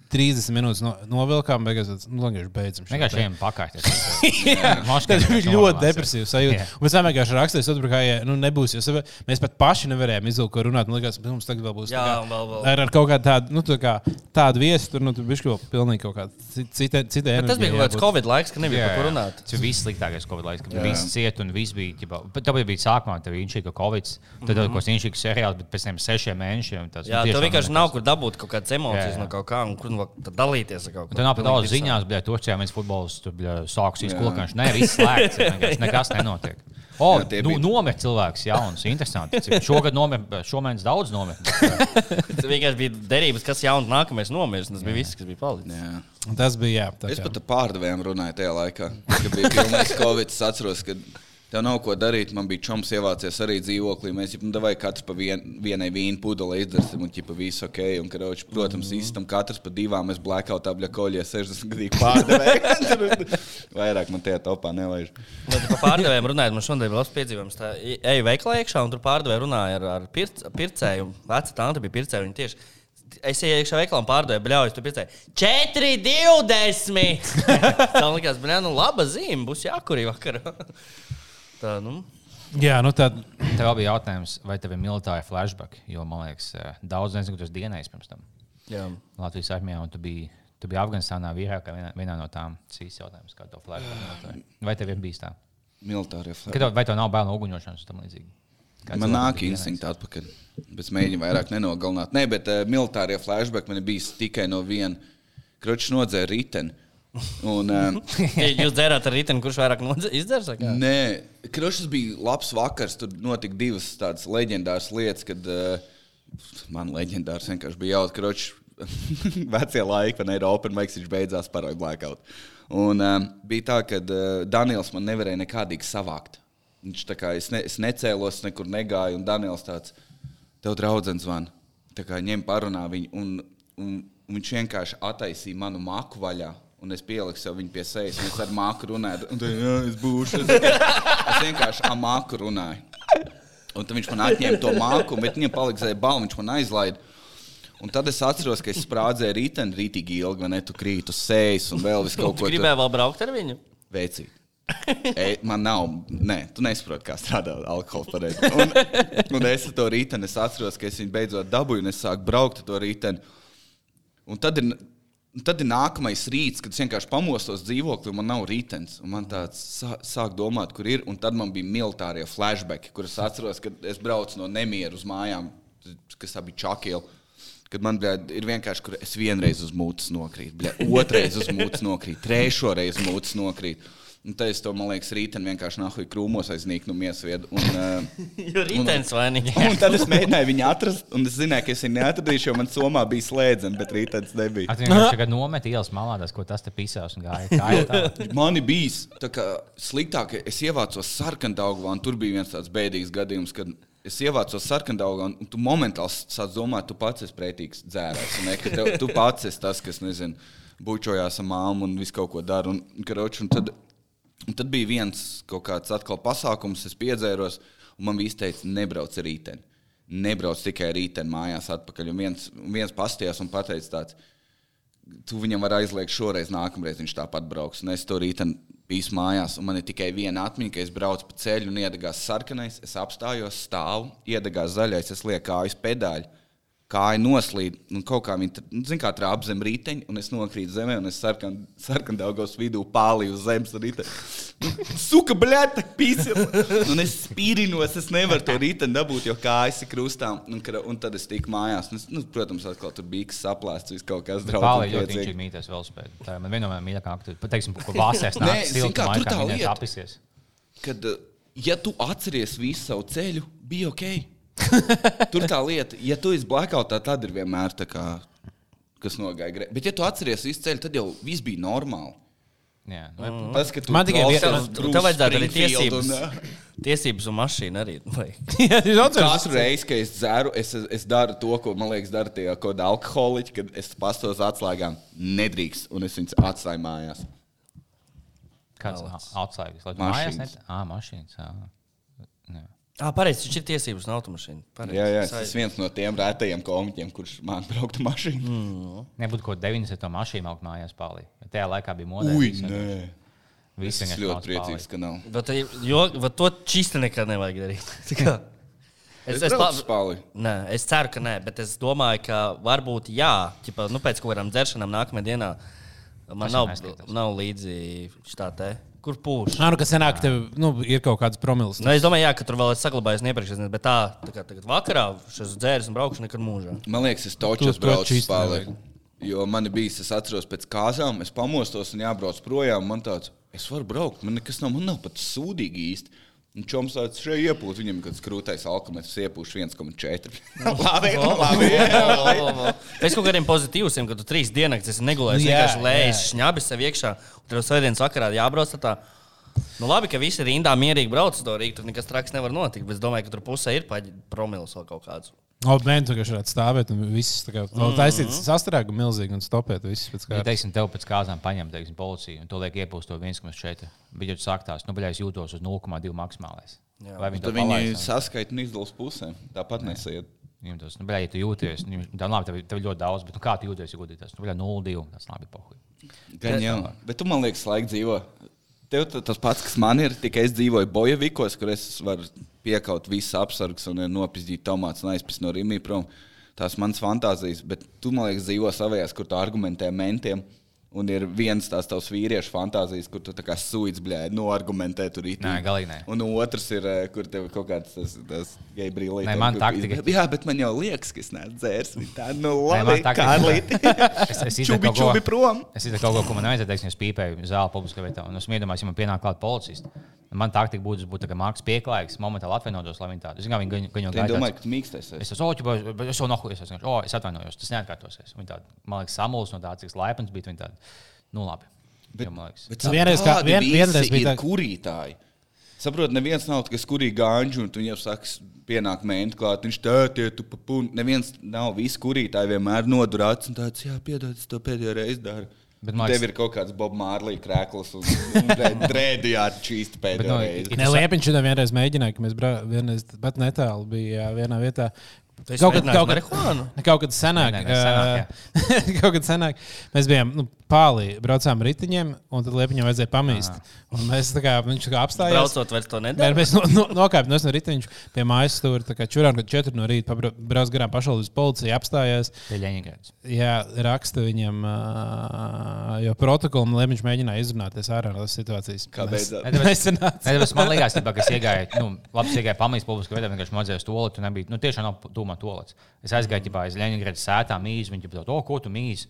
30 minūtes no, novilkām, beigās nu, vienkārši beidzam. Vienkārši ejam pakaļ. (laughs) Tas bija ļoti depresīvs sajūta. Un Mēs vienkārši rakstījām, ka nu, nebūs. jo Mēs pat paši nevarējām izvilkt, ko runāt. Man liekas, mums tagad vēl būs Jā, kā vēl- vēl. ar, ar kaut kādu tādu, nu, tā kā, tādu viesu. Tur nu, tur bija kaut pilnīgi kaut kāda cita. cita Bet Tas bija kaut kāds Covid laiks, ka nebija Jā, par ko runāt. Tas bija viss sliktākais Covid laiks, kad viss cieta un viss bija. Tāpēc bija sākumā, tad bija inšīga Covid, tad kaut kāds inšīgs seriāls, bet pēc tam sešiem mēnešiem. Tas, Jā, tev vienkārši nav kur dabūt kaut kādas emocijas no kaut kā, un nu dalīties ar kaut ko. Tur nav pat daudz ziņās, bet Turcijā mēs futbols tur bļa, sāks Jā. izkolkāns. Nē, viss slēgts. (laughs) vienkārši Nekas nenotiek. O, Jā, nu, bija- nomira cilvēks, jauns, interesanti. Šogad nomira, šomēnes daudz nomira. Tas vienkārši bija derības, kas jauns nākamais nomirs. Tas bija viss, kas bija palicis. Jā. Tas bija jā. tā Es pat ar pārdevējiem runāju tajā laikā, kad bija pilnīgs (laughs) Covid. Es atceros, ka tev nav ko darīt. Man bija čoms ievācies arī dzīvoklī. Mēs jau devām katrs pa vien, vienai vīnu pudelei izdarīsim, un ķipa visu ok. Un, karoči, protams, īstam katrs pa divām. Mēs blackoutā bļa koļie 60 gadīgi (laughs) pārdevēji. Vairāk man tajā topā nevajag. Bet par pārdevējiem runājot, man šodien bija labs piedzīvojums. Tā eju veikalā iekšā, un tur pārdevēja runāja ar, ar pirc, pircēju. Veca tante bija pircēja. Viņa tieši Es ienāku iekšā veikalā un pārdevēju, bļauju, tu pircēji 4,20. (laughs) Tā likās, bļauju, nu laba zīme, būs jākurī vakarā. (laughs) Tā, nu. Jā, nu tā. Tev bija jautājums, vai tev ir militāri flashback? Jo man liekas, eh, daudz nezinu, tu esi dienējis pirms tam. Jā. Latvijas armijā, un tu biji, tu biji Afganistānā vīrākā vienā, vienā no tām. Tas īsts jautājums, kā to flashback. Vai tev ir bijis tā? Flagi. tev, vai tev nav bērnu uguņošanas un tam līdzīgi? Kā Man nāk ir instinkti atpakaļ. Bet es mēģinu vairāk nenogalināt. Nē, bet uh, militārie flashback man ir bijis tikai no viena. Kročs nodzēra riteni. Un, uh, Jūs dzērāt ar rītdienu, kurš vairāk kā? Nē, Krošs bija labs vakars. Tur notika divas tādas leģendāras lietas, kad uh, man leģendārs vienkārši bija jautrs. Kročs (laughs) vecie laiki, kad Eiropas Open Mics viņš beidzās paroja blackout. Un um, bija tā, ka uh, Daniels man nevarēja nekādīgi savākt. Viņš tā kā es, ne, es necēlos, nekur negāju, un Daniels tāds - tev draudzens zvana. Tā kā ņem parunā viņu, un, un, un viņš vienkārši attaisīja manu māku vaļā. Un es pieliku sev viņu pie sejas, un es ar māku runāju. Un tad, jā, es būšu. Es, (laughs) es vienkārši ar māku runāju. Un tad viņš man atņēma to māku, bet viņam palika balva, viņš man aizlaida. Un tad es atceros, ka es sprādzēju rītdienu, rītīgi ilgi, vai ne? Tu krīt uz sejas un vēl vis kaut Tu ko gribēji vēl braukt ar viņu? veicīt. (laughs) E, man nav, nē, tu nesaproti, kā strādā alkohols pareizi. Un, un es to rītdienu, es atceros, ka es viņu beidzot dabūju, un es sāku braukt ar to rītdienu. Un tad ir, un tad ir nākamais rīts, kad es vienkārši pamostos dzīvoklī, man nav rītdienas. un Man tāds sā- sāk domāt, kur ir. Un tad man bija militārie flashbacki, kurus atceros, kad es braucu no nemieru uz mājām, kas bija čakila. Kad man bļā, ir vienkārši, kur es vienreiz uz mūtes nokrītu, otrreiz uz mūtes nokrītu, trešo reizi uz mūtes nokrītu. Un tad es to, man liekas, rītdien vienkārši nahuj krūmos aiznīku no miesviedu. Un, uh, (laughs) Jo rītdienas vainīgi. un tad es mēģināju viņu atrast, un es zināju, ka es viņu neatradīšu, jo man somā bija slēdzena, bet rītdienas nebija. Atcerieties, tagad nomet ielas malā, tas, ko tas te pisās un gāja. gāja tā. (laughs) Man bija tā kā sliktāk, ka es ievācos sarkandaugā, un tur bija viens tāds bēdīgs gadījums, kad es ievācos sarkandaugā, un tu momentāli sāc domāt, tu pats esi pretīgs dzērājs. Ne, ka tev, tu pats esi tas, kas, nezinu, bučojās ar māmu un visu kaut ko dara. Un, karoč, un, tad, un tad bija viens kaut kāds atkal pasākums, es piedzēros, un man viss teica, nebrauc ar rītdienu. Nebrauc tikai rītdienu mājās atpakaļ. Un viens, viens pastījās un pateica tāds, tu viņam var aizliegt šoreiz, nākamreiz viņš tāpat brauks. Un es to rītā biju mājās, un man ir tikai viena atmiņa, ka es braucu pa ceļu un iedegās sarkanais. Es apstājos, stāvu, iedegās zaļais, es lieku kājas pedāļu. Kāja noslīd, un kaut kā viņa nu, zin kā trāpa zem riteņa, un es nokrītu zemē, un es sarkan daugos vidū pārlīju uz zemes riteņa. Suka, bļāta, pīsi! Un es spīrinos, es nevaru to riteņu dabūt, jo kājas ir krustā. Un, un tad es tiku mājās. Un es, nu, protams, atkal tur bija saplēsts, viss kaut kas Pāli draudzīgs. ļoti viņš ir mītēs vēl spēļ. Tā man viena no mīļākajām aktivitātēm. Pateiksim, ko vāsēs nāk kā, siltumā, kā viņai lieta. apisies. kad, ja tu atceries visu savu ceļu, bija ok. (laughs) Tur tā lieta, ja tu esi blackoutā, tad ir vienmēr tā kā, kas nogāja grēkā. Bet, ja tu atceries visu ceļu, tad jau viss bija normāli. Jā, nu, Tas, ka tu Man tikai viena- tev vajadzētu arī tiesības. un, Tiesības un mašīna arī. Vai? (laughs) (laughs) Jā? Katru reizi, kad es dzeru, es, es daru to, ko man liekas, dara tie kaut kādi alkoholiķi, kad es pastos atslēgām. Nedrīkst, un es viņus atstāju mājās. kāds atslēgas? Mašīnas. Ā, mašīnas. ā. Jā. Ah, pareizi, viņš ir tiesības un automašīna. Pareizi. Jā, jā, es esmu viens no tiem rētajiem komiķiem, kurš man brauktu mašīnu. Mm. Nebūtu kāda 90. mašīna augt mājās. Jo Tajā laikā bija modē. Ui, nē. vienkārši- Es ļoti priecīgs, ka nav. Bet, jo, bet to čīsti nekad nevajag darīt. (laughs) Tā. Es, es uz spāli. Nē, es ceru, ka nē, bet es domāju, ka varbūt jā, ķipa, nu, pēc kaut kādām dzeršanām nākamajā dienā man Tas nav, jau neskaitās. nav līdzi šitā te. Kur pūš? Nā, nu, kas senāk, tev nu, ir kaut kāds promils. Nu, es domāju, jā, ka tur vēl ir saglabājies iepriekšējais, bet tā, tā kā tagad vakarā šis dzērs un braukšu nekad mūžā. Man liekas, es točos braucu īsti Jo man bijis, es atceros pēc kāzām, es pamostos un jābrauc projām. Man tāds, es varu braukt, man nekas nav, man nav pat sūdīgi īsti. Un čoms tāds šeit iepūst, viņam kad skrūtais alkometrs iepūš 1,4. labi, labi. Pēc kaut kādiem pozitīviem, kad tu trīs dienas esi negulējis, Nu, vienkārši jā. šņabis sev iekšā, un tev svētdienas vakarā jābrauc tā. Nu, labi, ka visi rindā mierīgi brauc to Rīgā. Tur nekas traks nevar notikt. Bet es domāju, ka tur pusē ir paģi promils vai kaut kāds. O, nē, tu vienkārši varētu stāvēt un viss tā kā vēl taisīt sastrēgu milzīgi un stopēt visus pēc Ja, kā. teiksim, tev pēc kāzām paņem, teiksim, policija, un to liek iepūst to 1,4. Bet, ja tu sāktās, nu, bļā, es jūtos uz 0,2 maksimālais. Vai viņi to viņi saskaita un izdalās pusēm. Tāpat nesaiet. Viņam tas, nu, bļā, ja tu jūties, nu, tā labi, tev, tev ļoti daudz, bet nu, kā tu jūties, ja godītās? Nu, bļā, 0,2. Tas labi, pohuj. Gan jau. Bet tu man liekas, laika dzīvo. Tev ta- tas pats, kas man ir, tikai es dzīvoju Bojavikos, kur es varu piekaut visas apsargas un nopizdīt tomātus un aizpist no Rīgas prom. Tās manas fantāzijas, bet tu man liekas, dzīvo savējās, kur tu argumentē mentiem. Un ir viens tās tavs vīriešu fantāzijas, kur tu tā kā suits blēdi, no argumentē tur īstenībā. Nē, galīgi nē. Un otrs ir, eh, kur tev kaut kāds tas, tas gay brīvības. Nē, man taktika- Jā, bet man jau liekas, ka es neesmu dzērs. Viņa Tā, nu, Nē, man labi, taktika- Kārlīti. (laughs) Es, es Čubi, ko- čubi prom. Es izdarīju kaut ko, ko man nevajadzēja teikt, es pīpēju zāli publiskā vietā. Un es iedomājos, ja man pienāk klāt policists. Man būtu tā kā mākslas pieklājīgs, momentāli atvainotos, lai viņi tādu. Viņi gan- gan jau Es domāju, ka tu mīkstais. esi. Es esmu oķis, bet es jau nohuju. Es, atvainojos, tas neatkārtosies. Viņi tādi, man liekas, samulst no tā, cik laipns bija. Nu labi. Bet, Bet Nu, vienreiz kā- vien- vienreiz bija tā- kurītāji. Saprotu, neviens nav tāds, kas kurī gāņģi, un tu viņam saka, pienāk mēnesis klāt, viņš tā, tie tu papūni. Neviens nav, visi kurītāji vienmēr nodurāts un tāds, jā, piedod, es to pēdējo reizi daru. Bet Bet man liekas- Tev ir kaut kāds Bob Mārlīs krēkls un, un (laughs) drēdi jāatčīst pēdējo reizi. Nē, Liepiņš šodien vienreiz mēģināja, ka mēs brā, vienreiz pat netālu bija jā, vienā vietā. Esi Kaut kad- kaut kad-? (laughs) Kaut kad senāk, Nē, nē, senāk, ā, (laughs) kaut kad senāk mēs bijām nu, pāri, braucām riteņiem, un tad liepiņam vajadzēja pamīst. Un mēs tā kā, viņš tā kā apstājās. Braucot vairs to Mē, nedara. mēs no, no, nokāpām no riteņa pie mājas stūra. Tā kā čurām, kad četri no rīta brauc garām pašvaldības policija apstājās. Pie Ļeņģerāds. Jā, raksta viņam, uh, jo protokolu Lemņš mēģināja izrunāties ārā no tās situācijas. Kā beidzās? Ne, tāpēc- Nesanāca. Ne, tāpēc man liekas, ka es iegāju, nu, labi, es iegāju pamīst publiski veidā, vienkārši mazajā stolī, tu nebija, nu, tiešām nav tūmā tolets. Es aizgāju, ģipā, aiz Leņģerādas sētā mīzu, viņi ģipā, o, ko tu mīzi?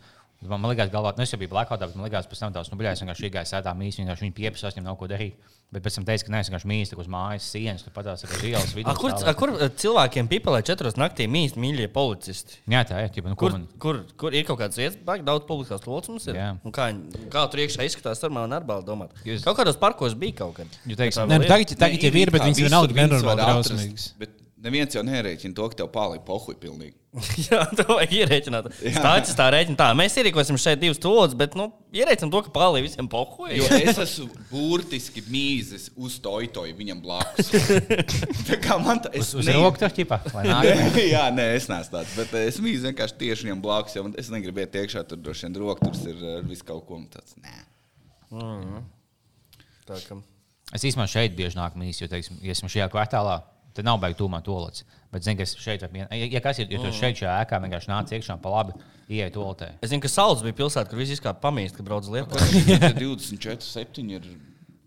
Man, man liekas, galvā, nu, es jau biju blackoutā, bet man liekas, pēc tam tās, nu, bļā, es vienkārši iegāju sētā mīzu, vienkārši viņi pieprasās, viņam nav ko darīt. Bet pēc tam teica, ka nē, es vienkārši mīzu uz mājas sienas, tu patās, ka ielas vidū. A, kur, a, kur eh, cilvēkiem pipelē četros naktī mīst mīļie policisti? Jā, tā ir, ģipā, nu, kur Kur, man. kur, kur ir kaut kāds vietas, baigi daudz publiskās locis mums ir? Kā, viņi- kā tur iekšā izskatās, ar mani arbālu domāt. Jūs- Kaut kādos parkos bija kaut kad. Tā Nē, vēl nu, tagad, tagad ir, bet viņas vienalga nenormāli drausmīgas. Bet neviens jau nerēķina to, ka tev pāri pohuļ pilnīgi. (laughs) Jā, to vajag ierēķināt. Stāsts tā rēķina. Tā, mēs ierīkosim šeit divas stūles, bet, nu, ierēķinām to, ka pāri visiem pohuļ. Jo es (laughs) esmu burtiski mīzis uz toitoju viņam blakus. (laughs) Tā kā man tā Uz, es uz tur ķipā, vai nāk? Jā, nē, es neesmu tāds. Bet eh, es mīlu vienkārši tieši viņam blakus. Jo es negribu iet iekšā, tur droši vien rokas tur ir ar visu kaut ko tāds. Nē. Tā, ka... Es īstenībā šeit bieži nāku mīsīs, jo, teiksim, ja esmu šajā kvartālā, tad nav baigta tūmā tolets. Bet, zinu, ka es šeit, vien- ja, ja kas ir, ja tu šeit šajā ēkā vienkārši nāc iekšā pa labi, ieej toletē. Es zinu, ka Sauls bija pilsēta, kur viss izkāpa pamīst, kad brauc uz Lietuvu. 24, 7 ir.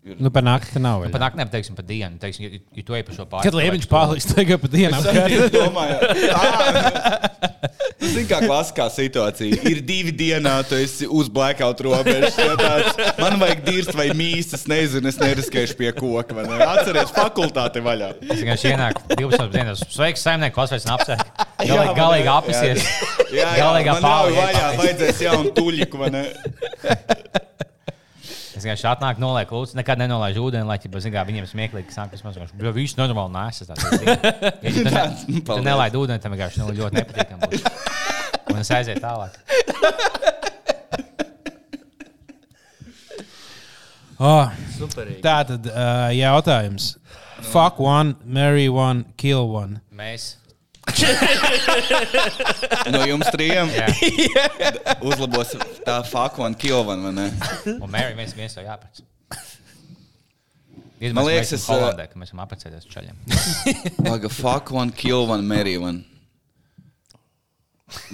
ir... Nu, par nakti nav. Pat vaļā. naktī, teiksim, pa dienu, teiksim, ja, ja tu ej pa šo pāri. Kad Lemņš pārliks tagad pa dienām. Es domāju, tas (laughs) ir kā klasiskā situācija. Ir divi dienā, tu esi uz blackout robežas. tāds, Man vajag dirzt vai mīsas, es nezinu, es neriskēšu pie koka. ne? Atceries, fakultāte vaļā. Es vienkārši ienāku 12 dienas. Sveiks, saimnieks, klasvēs un apsēst. Jā, Galīgi, man- galīgi jā, apisies. Jā, jā, Galīgā man nav pāvē. vaļā, vajadzēs jaunu tuļiku. vai ne? Es vienkārši atnāku, nolieku lūdzu, nekad nenolaižu ūdeni, lai ķipa, zin, kā, viņiem smieklīgi sāk, kas man vienkārši, bļo, viss normāli nēsas. Ja tu, ne, (laughs) nelaid ūdeni, tam vienkārši nu, ļoti nepatīkami būs. Un es aizēju tālāk. Oh, (laughs) Superīgi. tā tad uh, jautājums. Fuck one, marry one, kill one. Mēs. No jums trijiem (laughs) uzlabos tā fakona kilvana, vai ne? Un Mary, mēs viens jau jāpēc. Man liekas, es esmu Holandē, ka mēs esam apprecēties ar čaļiem. (laughs) Laga, fakona kilvana, merīvana.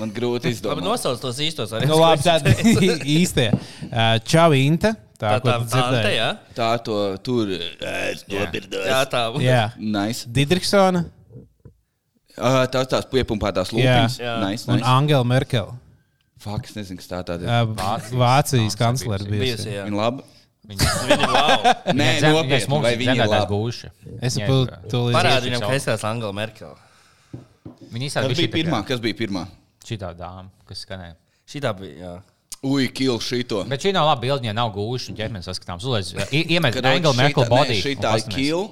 Man grūti izdomāt. nosauc tos īstos arī. Nu, labi, tāda (laughs) īstie. Uh, Čau, Inta. Tā, tā, tā, tā, tā, to tur. Es nopirdos. Jā, tā. Jā. Nice. Didriksona Uh, tās tās piepumpētās lūpas. Jā. Nice, un nice. Angela Merkel. Fakt, es nezinu, kas tā tāda ir. Uh, Vācijas Vācijas kanclere jā. Viņa laba. Viņa Viņa, wow. (laughs) Nē, nopietni, vai viņa ir laba? gūša. Es saprotu, uh. Parādi viņam, ka es esmu Angela Merkel. Viņa izsaka bija pirmā? Kas bija pirmā? Šī tā dāma, kas skanēja. Šitā bija, jā. Ui, kill šito. Bet šī nav laba bilde, ja nav gūša un ķermenis saskatāms. Uzliec, i- iemet Angela šitā- Merkel nē, body. un Šitā ir kill.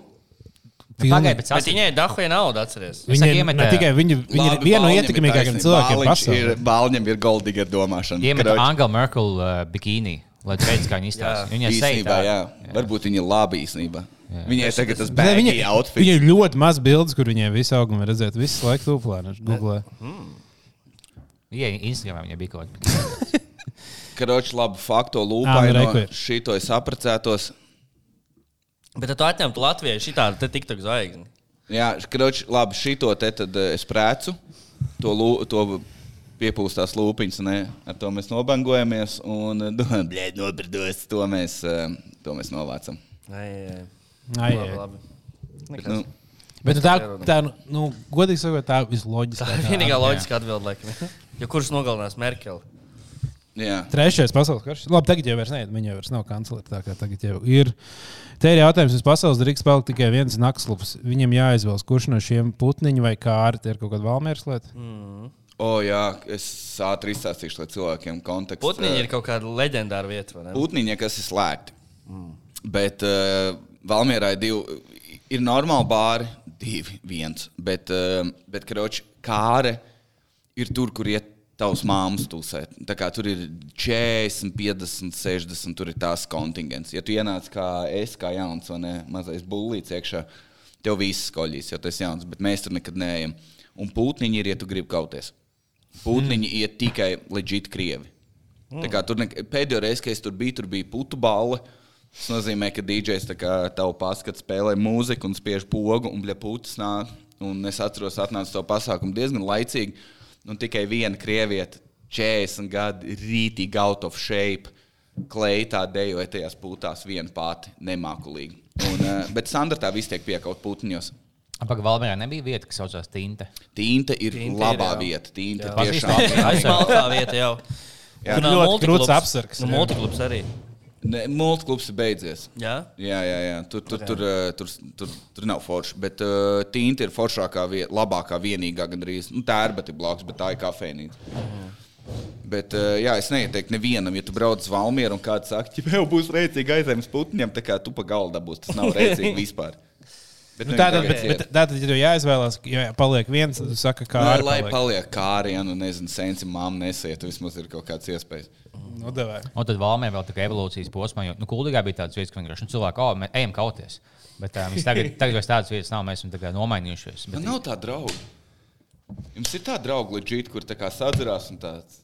Pagaid, bet Bet viņai dahoja naudu, atceries. Viņa ir tikai viņa, viņa Labi, viena no ietekmīgākajiem cilvēkiem pasaulē. ir- Balņam ir goldīga domāšana. Iemet Angela Merkel uh, bikīni, lai redzētu, kā viņa izstāsta. Viņa Īsnībā, tā. jā. Varbūt viņa ir labi īsnībā. Viņai tagad tas Bet Viņa, outfits. ir ļoti maz bildes, kur viņai visu augumu var redzēt. Visu laiku tūplāni. Google. Jā, Instagramā viņa bija kaut (laughs) kāda. Karoči, labi, fakto Ā, nu, lūpaino. reku ir. Šito es apprecētos. Bet tad tu atņemtu Latviju šitādu te tiktu zvaigzni. Jā, karoči, labi, šito te tad eh, es prēcu. To, lū, to piepūstās lūpiņas, ne? Ar to mēs nobangojamies. Un, (laughs) blēd, nopirdos. To mēs, eh, to mēs novācam. Ai, ai, Ai, labi, labi. Bet, nu, Bet tā, tā, nu, godīgi sakot, tā visloģiskākā. Vienīgā loģiskā atbilde, laikam. Jo kurš nogalinās Merkeli? Jā. Trešais pasaules karš. Labi, tagad jau nē, viņa jau nav kanclere. Tā kā tagad jau ir. Te ir jautājums, uz pasaules drīkst palikt tikai viens naktslups. Viņam jāizvēlas, kurš no šiem putniņu vai kāri tie ir kaut kāda valmieras lieta. O, jā, es ātri izstāstīšu, lai cilvēkiem kontekstu. Putniņi ir kaut kāda leģendāra vieta, vai ne? Putniņa, kas ir slēgti. Bet uh, Valmjerā ir divi. Ir normāli bāri, divi, viens. Bet, uh, bet kroči, kāre ir tur, kur iet tavs māmas kā tur ir 40, 50, 60, tur ir tās kontingents. Ja tu ienāc kā es, kā jauns vai ne, mazais bullīts iekšā, tev viss skoļīs, jo tas ir jauns, bet mēs tur nekad neejam. Un pūtniņi ir, ja tu gribi kauties. Pūtniņi mm. iet tikai leģit krievi. Mm. Tur ne, pēdējo reizi, kad es tur biju, tur bija putu balva. Tas nozīmē, ka DJs tavu paskatu spēlē mūziku un spiež pogu un bļa putas nāk. Un es atceros, atnācu to pasākumu diezgan laicīgi. Un tikai viena krieviete, 40 gadi, rītīgi out of shape, kleitā dejoja tajās pūtās viena pati, nemākulīgi. Un, uh, bet Sandra tā viss tiek piekaut pūtiņos. Pagaidām, Valmērā nebija vieta, kas saucās Tinte. Tīnta ir ir, labā jā. vieta. Tīnta Jā. tiešām ir. Aizsmalkā vieta jau. Jā. Un, ļoti multiklubs. krūts apsargs, Nu, jā. multiklubs arī. Multiklubs ir beidzies. Jā. Jā, jā, jā. Tur, tur, tur, uh, tur, tur, tur nav forši. Bet uh, tīnta ir foršākā vieta, labākā, vienīgā gandrīz. Nu, tā ir bet ir blakus, bet tā ir kafejnīca. Bet, uh, jā, es neieteiktu nevienam, ja tu brauc uz Valmieru un kāds saka, ka jau būs rēcīgi aizējums putniņam, tā kā tu pa galdu dabūsi. Tas nav rēcīgi (laughs) vispār. Bet, Nu, Tātad, tagad bet, bet, tātad, ja tev jāizvēlās, ja paliek viens, tad tu saki, kā Nu, ar lai paliek kāri, ja nu nezinu, sensi māmu nesiet, vismaz ir kaut kāds iespējas. Nu, davai. Un tad Valmērā vēl kā evolūcijas posmā, jo nu, Kuldīgā bija tāds vietas, ka vienkārši nu, cilvēki, oh, mēs ejam kauties. Bet mēs tagad, (laughs) tagad vairs tādas vietas nav, mēs esam tā kā nomainījušies. Bet, Man nav tā drauga. Jums ir tā drauga leģīta, kur tā kā sadzirās un tāds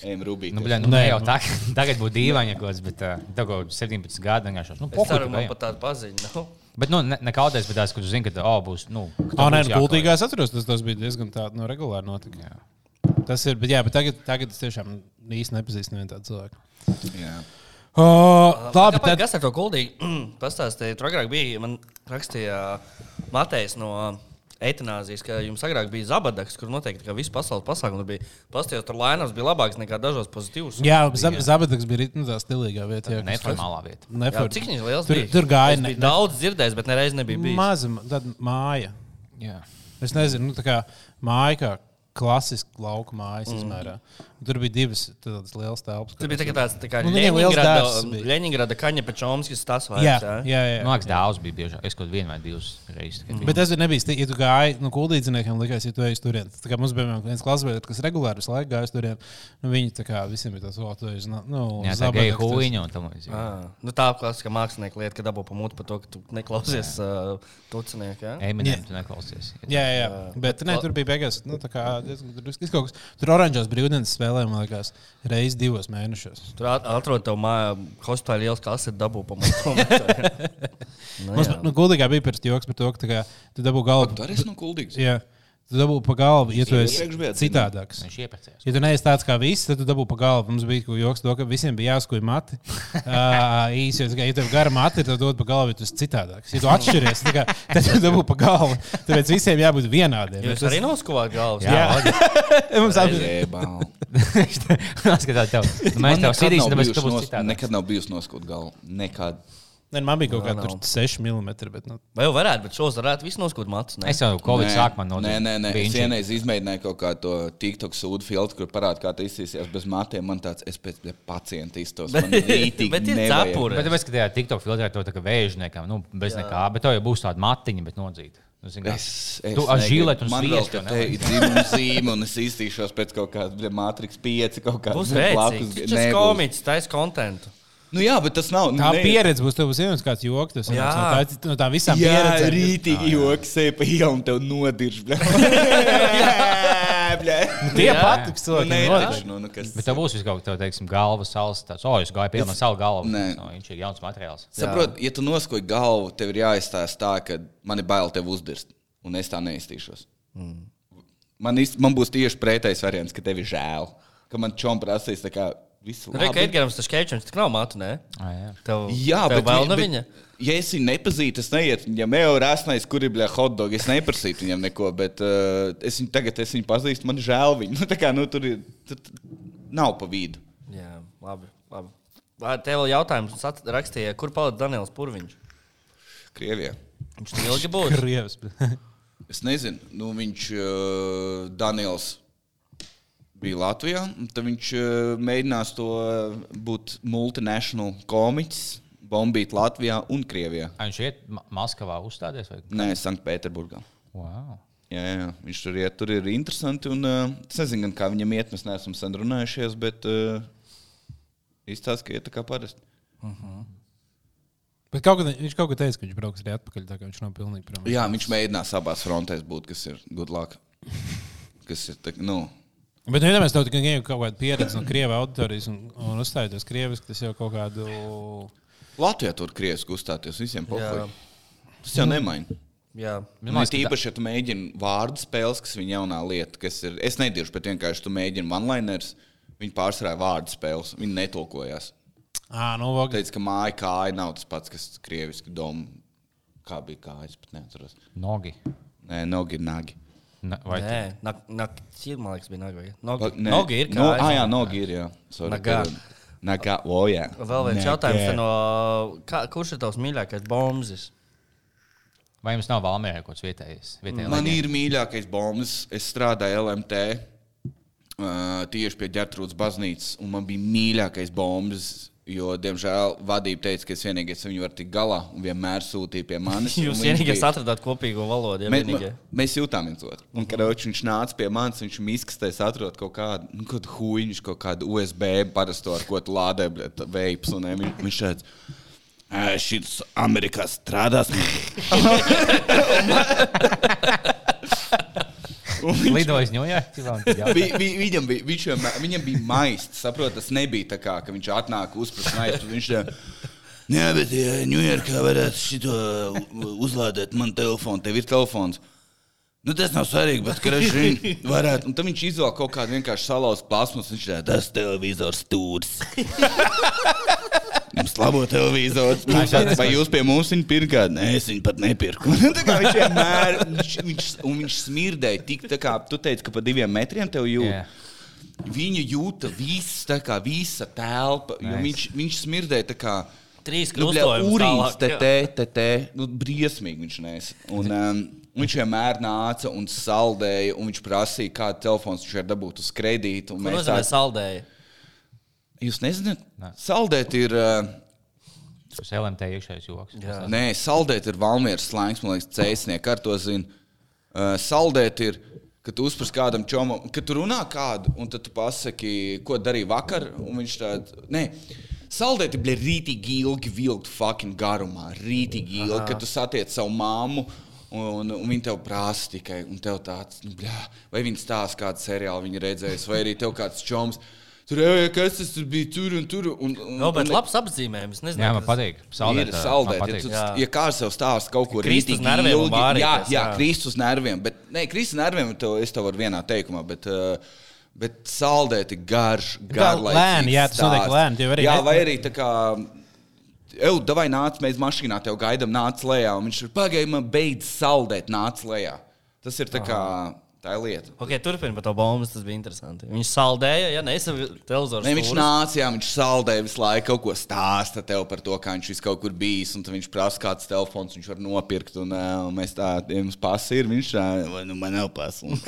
ejam rubīgi. Nu, nu, Nē, ne jau nu. tā, (laughs) tagad būtu dīvaini, ja kaut kas, bet uh, tagad 17 gadi vienkārši. Nu, tu man pat tāda paziņa. nav. Bet, nu, ne, ne kauties, bet tās, ka tu zini, ka, oh, būs, nu, ka tev Ah, nē, nu, gultīgā es atceros, tas, tas bija diezgan tā, nu, regulāri notika. Jā. Tas ir, bet, jā, bet tagad, tagad es tiešām īsti nepazīstu nevienu tādu cilvēku. Jā. O, labi, tad, Kas ar to kuldīgi? (clears throat) Pastāstīja, tur agrāk bija, man rakstīja Matejs no eitanāzijas, ka jums agrāk bija zabadaks, kur noteikti, ka visu pasaules pasākumu bija. Pastāstījos, tur lainās bija labāks nekā dažos pozitīvus. jā, Zab- Zabadaks bija ritmu tā stilīgā vietā. jā, Neformālā vieta. Jā, Nefor- cik viņš liels tur, bija? tur gāja ne, daudz dzirdējis, bet nereiz nebija bijis. maza tāda māja. Jā. Es nezinu, nu, tā kā māja, kā klasiska lauka mājas mm. izmērā. Tur bija divas tādas lielas telpas. Tas bija tā tāds tā kā Nu, bija. Leņingrada kaņa pečomskis tas vai Jā, jā, jā. Man liekas, daudz bija biežāk. Es kaut vienā vai divas reizes. biju. Bet tas nebija stikti, ja tu gāji no kuldīdziniekiem, likās, ja tu ej uz turieni. Tā kā mums bija viens klasbiedrs, kas regulāri visu laiku gāja uz turieni. Nu, viņi tā kā visiem bija tas, o, tu esi, nu, Jā, tā esi- huīņa un tam līdzīgi. Ah, nu tā klasiskā mākslinieka lieta, ka dabū pamūtu par to, ka tu neklausies uh, tucinieku. Ja? Eminem, tu neklausies. Jā, jā, jā. Bet nē, tur bija beigās. Nu, tā kā diezgan- tur kaut kas. Tur oranžās brīvdienas spēlēja, man liekas, reizes divos mēnešos. Tur at- atrod tev mājā, hospitālā liels kases dabū pamūtu. (laughs) nu, Mums, nu, gudrīgā bija pirms joks par to, ka tā kā, tu dabū galvu. Tu arī esi no kuldīgas. Tu dabū pa galvu, ja tu esi citādāks. Viņš ieprecējās. Ja tu neesi tāds kā viss, tad tu dabū pa galvu. Mums bija joks, to, ka visiem bija jāskuj mati. (laughs) Uh, īsi, ja tev gara mati, tad dod pa galvu, ja tu esi citādāks. Ja tu atšķiries, kā, tad tu dabū pa galvu. Tāpēc visiem jābūt vienādiem. Jūs arī noskuvāt galvas. Jā, (laughs) mums. Nu, (laughs) mēs tev sīdīsim, nav tāpēc, tu būsi citādi. Nekad nav bijusi noskūta galva. Nekad. Nē, man bija kaut kāda nav. 6 mm. Bet, nu, Vai jau varētu, bet šos varētu visu noskūt matus. ne? Es jau Covid Nē, sākumā no Nē, nē, nē. Es vienreiz izmēģināju kaut kādu to TikTok sūdu filtru, kur parādīja, kā tas izsīsies bez matiem. Man tāds, es pēc pacienta iztos. (laughs) Bet ir cepure. Bet tāpēc, ka tajā TikTok filtrē to tā kā vēžniekam, nu, bez Jā. nekā, bet to jau būs tāda matiņa, bet nodzīta. Nu, Es, es Tu ar žiletu un Man vēl sviestu te ir zīme, un es iztīšos pēc kaut kāda Matrix 5, kaut kāda Būs rēcīgs. Tas ir komiķis, taisa kontentu. Nu jā, bet tas nav. tā ne- pieredze būs, tev būs viens kāds joks. Tas Jā. no tā, no tā visām Jā, pieredzēm. rītīgi joks, ej pa ielu un tev nodirž. Bļa. (laughs) Tie Nu, cilvēkiem. nē, notiek. taču, nu, nu, kas- Bet tev būs kaut kāda, teiksim, galvas sāls. Tāds, o, es gāju pie manas savu galvu. Nē. No, viņš ir jauns materiāls. Saprot, ja tu noskoji galvu, tev ir jāizstāsta tā, ka man ir bail tev uzdirst, un es tā neiztīšos. Mm. Man, īst, man būs tieši pretējs variants, ka tev ir žēl, ka man čom prasīs tā kā visu Reikā labi. Edgars, tas skēpčs, tas nav matu, ne? Ah, jā. Tev, Jā, tev bet, vēl bet viņa. Ja es viņu nepazīstu, es neietu. Ja jau ir rasnais, kur ir hotdogs, es neprasītu viņam neko, bet uh, es viņu tagad es viņu pazīstu, man žēl viņu. (laughs) Nu, tā kā nu, tur ir, tur nav pa vidu. Jā, labi. labi. Tev vēl jautājums rakstīja, kur palika Daniels Purviņš? Krievijā. Viņš tur ilgi būs. Krievs. (laughs) Es nezinu, nu, viņš, uh, Daniels, bija Latvijā. un Tad viņš uh, mēģinās to uh, būt multinational komiķis, bombīt Latvijā un Krievijā. Ah, Viņš iet Ma- Maskavā uzstāties? Vai? Nē, Sanktpēterburgā. Wow. Jā, jā, viņš tur iet, tur ir interesanti. Un, uh, es nezinu, gan kā viņam iet, mēs neesam sen runājušies, bet uh, izstāsta, ka iet tā kā parasti. Bet kaut kad, viņš kaut ko teica, ka viņš brauks arī atpakaļ, tā kā viņš nav pilnīgi prom. Jā, viņš mēģinās abās frontēs būt, kas ir gudlāk. (laughs) Kas ir, tā, nu, Bet, nu, ja mēs tev tikai ņemam kaut kādu pieredzi no krievu auditorijas un, un uzstājoties krieviski, tas jau kaut kādu. Latvijā tur krieviski uzstāties visiem pohuļiem. Tas jau nemaina. Jā. Man liekas, īpaši, ja tu mēģini vārdu spēles, kas ir viņa jaunā lieta, kas ir. Es nediršu, bet vienkārši tu mēģini one-liners. Viņi pārsvarā vārdu spēles, viņi netulkojās. Ah, nu, vog. Teica, ka māja kāja nav tas pats, kas krieviski doma. Kā bija kājas, bet neatceros. Nogi. Nē, nogi ir nagi. Ne, vai Nē, nak, nak, man liekas, bija naga. Nogi, nē. nogi ir kā. No, ah, jā, nogi ir. Jā. Sorry, Nagā. pardon. Nagā. O, jā. Vēl viens Nagā. jautājums te no. Kā, kurš ir tavs mīļākais bombs? vai jums nav valmērā kaut kāds vietējais? vietējais Man ir mīļākais bombs. Es strādāju LMT uh, tieši pie ģērbtrūdas baznīcas, un man bija mīļākais bombs. Jo, diemžēl, vadība teica, ka es vienīgais viņu varu tikt galā un vienmēr sūtīja pie manis. (laughs) Jūs vienīgais bija- atradāt kopīgo valodu. Ja Mē, vienīgie. mē, mēs jutām viens otru. Un, kad viņš, viņš nāca pie manis, viņš miskastēs atrod kaut kādu, nu, huīņu, kaut kādu USB parasto, ar ko tu lādē, veips. Un, eh, viņš, viņš šāds. Šis Amerikā strādās. (laughs) (laughs) Lidojis Ņujorkā. Vi, vi, viņam bija, viņš vienmēr, viņam bija maists. Saprot, tas nebija tā kā, ka viņš atnāk uzprast maistu. Viņš Nē, bet ja Ņujorkā varētu šito uzlādēt man telefonu. Tev ir telefons. Nu, tas nav svarīgi, bet viņš varētu. Un tad viņš izvēlējās kaut kādu vienkārši salauztu plasmas. Viņš teica, tas televizors stūris. (laughs) Jums labo televizoru. (laughs) Vai jūs pie mums viņu pirkāt? Nē, es viņu pat nepirku. (laughs) Viņš vienmēr, (laughs) viņš, viņš, un viņš smirdēja tik, tā kā tu teici, ka pa diviem metriem tev jūt. Jā. Viņa jūta visu, tā kā visa telpa. jo Nice. Viņš, viņš smirdēja tā kā. Trīs Nu, bļa, krustojumus urīns, tālāk, te, te, te, te. Nu, briesmīgi viņš nes. Un, um, viņš vienmēr nāca un saldēja, un viņš prasīja, kādu telefonu viņš var dabūt uz kredītu. un Ko nozīmē tā- saldēja? Jūs nezināt? Nē. Saldēt ir. Tas LMT iekšējais joks. Jā. Nē, saldēt ir Valmieras slēgts, man liekas, cēsnieks ar to zina. Uh, saldēt ir, kad tu uzpras kādam čomam, kad tu runā kādu, un tad tu pasaki, ko darīji vakar, un viņš tādu. Nē, saldēt ir bļa, rītīgi ilgi vilkt fucking garumā, rītīgi ilgi, kad tu satiec savu māmu. Un, un viņi tev prasa tikai, un tev tāds, nu, bļā, vai viņi stāsta kādu seriālu, viņi redzēs, vai arī tev kāds čoms. Tur jau kas tas tur bija, tur un tur. Un, un, No, bet un, labs apzīmējums. Nezinu, Jā, man patīk. Saldēt, Ir saldēt, man ja, patīk. tu, Jā. ja kāds tev stāsta kaut ko rītīgi ilgi, jā, vārīties, jā, jā. krist uz nerviem, bet, nē, krist uz nerviem tev, es tev varu vienā teikumā, bet, uh, bet saldēt ir garš, garlaicīgs lēni, jā, tas notiek lēni, arī Jā, vai arī tā kā, Eju, davai nāc, mēs mašīnā tev gaidām, nāc lejā, un viņš ir pagaidi, man beidz saldēt, nāc lejā. Tas ir tā kā, tā ir lieta. Ok, turpiniet par to bombu. Tas bija interesanti. Viņš saldēja, ja ne es televizoru. Ne, viņš nāca, jā, viņš saldēja visu laiku kaut ko stāsta tev par to, kā viņš vis kaut kur bijis. Un tad viņš prasa, kāds telefons viņš var nopirkt. Un, uh, un mēs tā, ja mums pasi ir, viņš tā, vai nu man nav pasi. (laughs)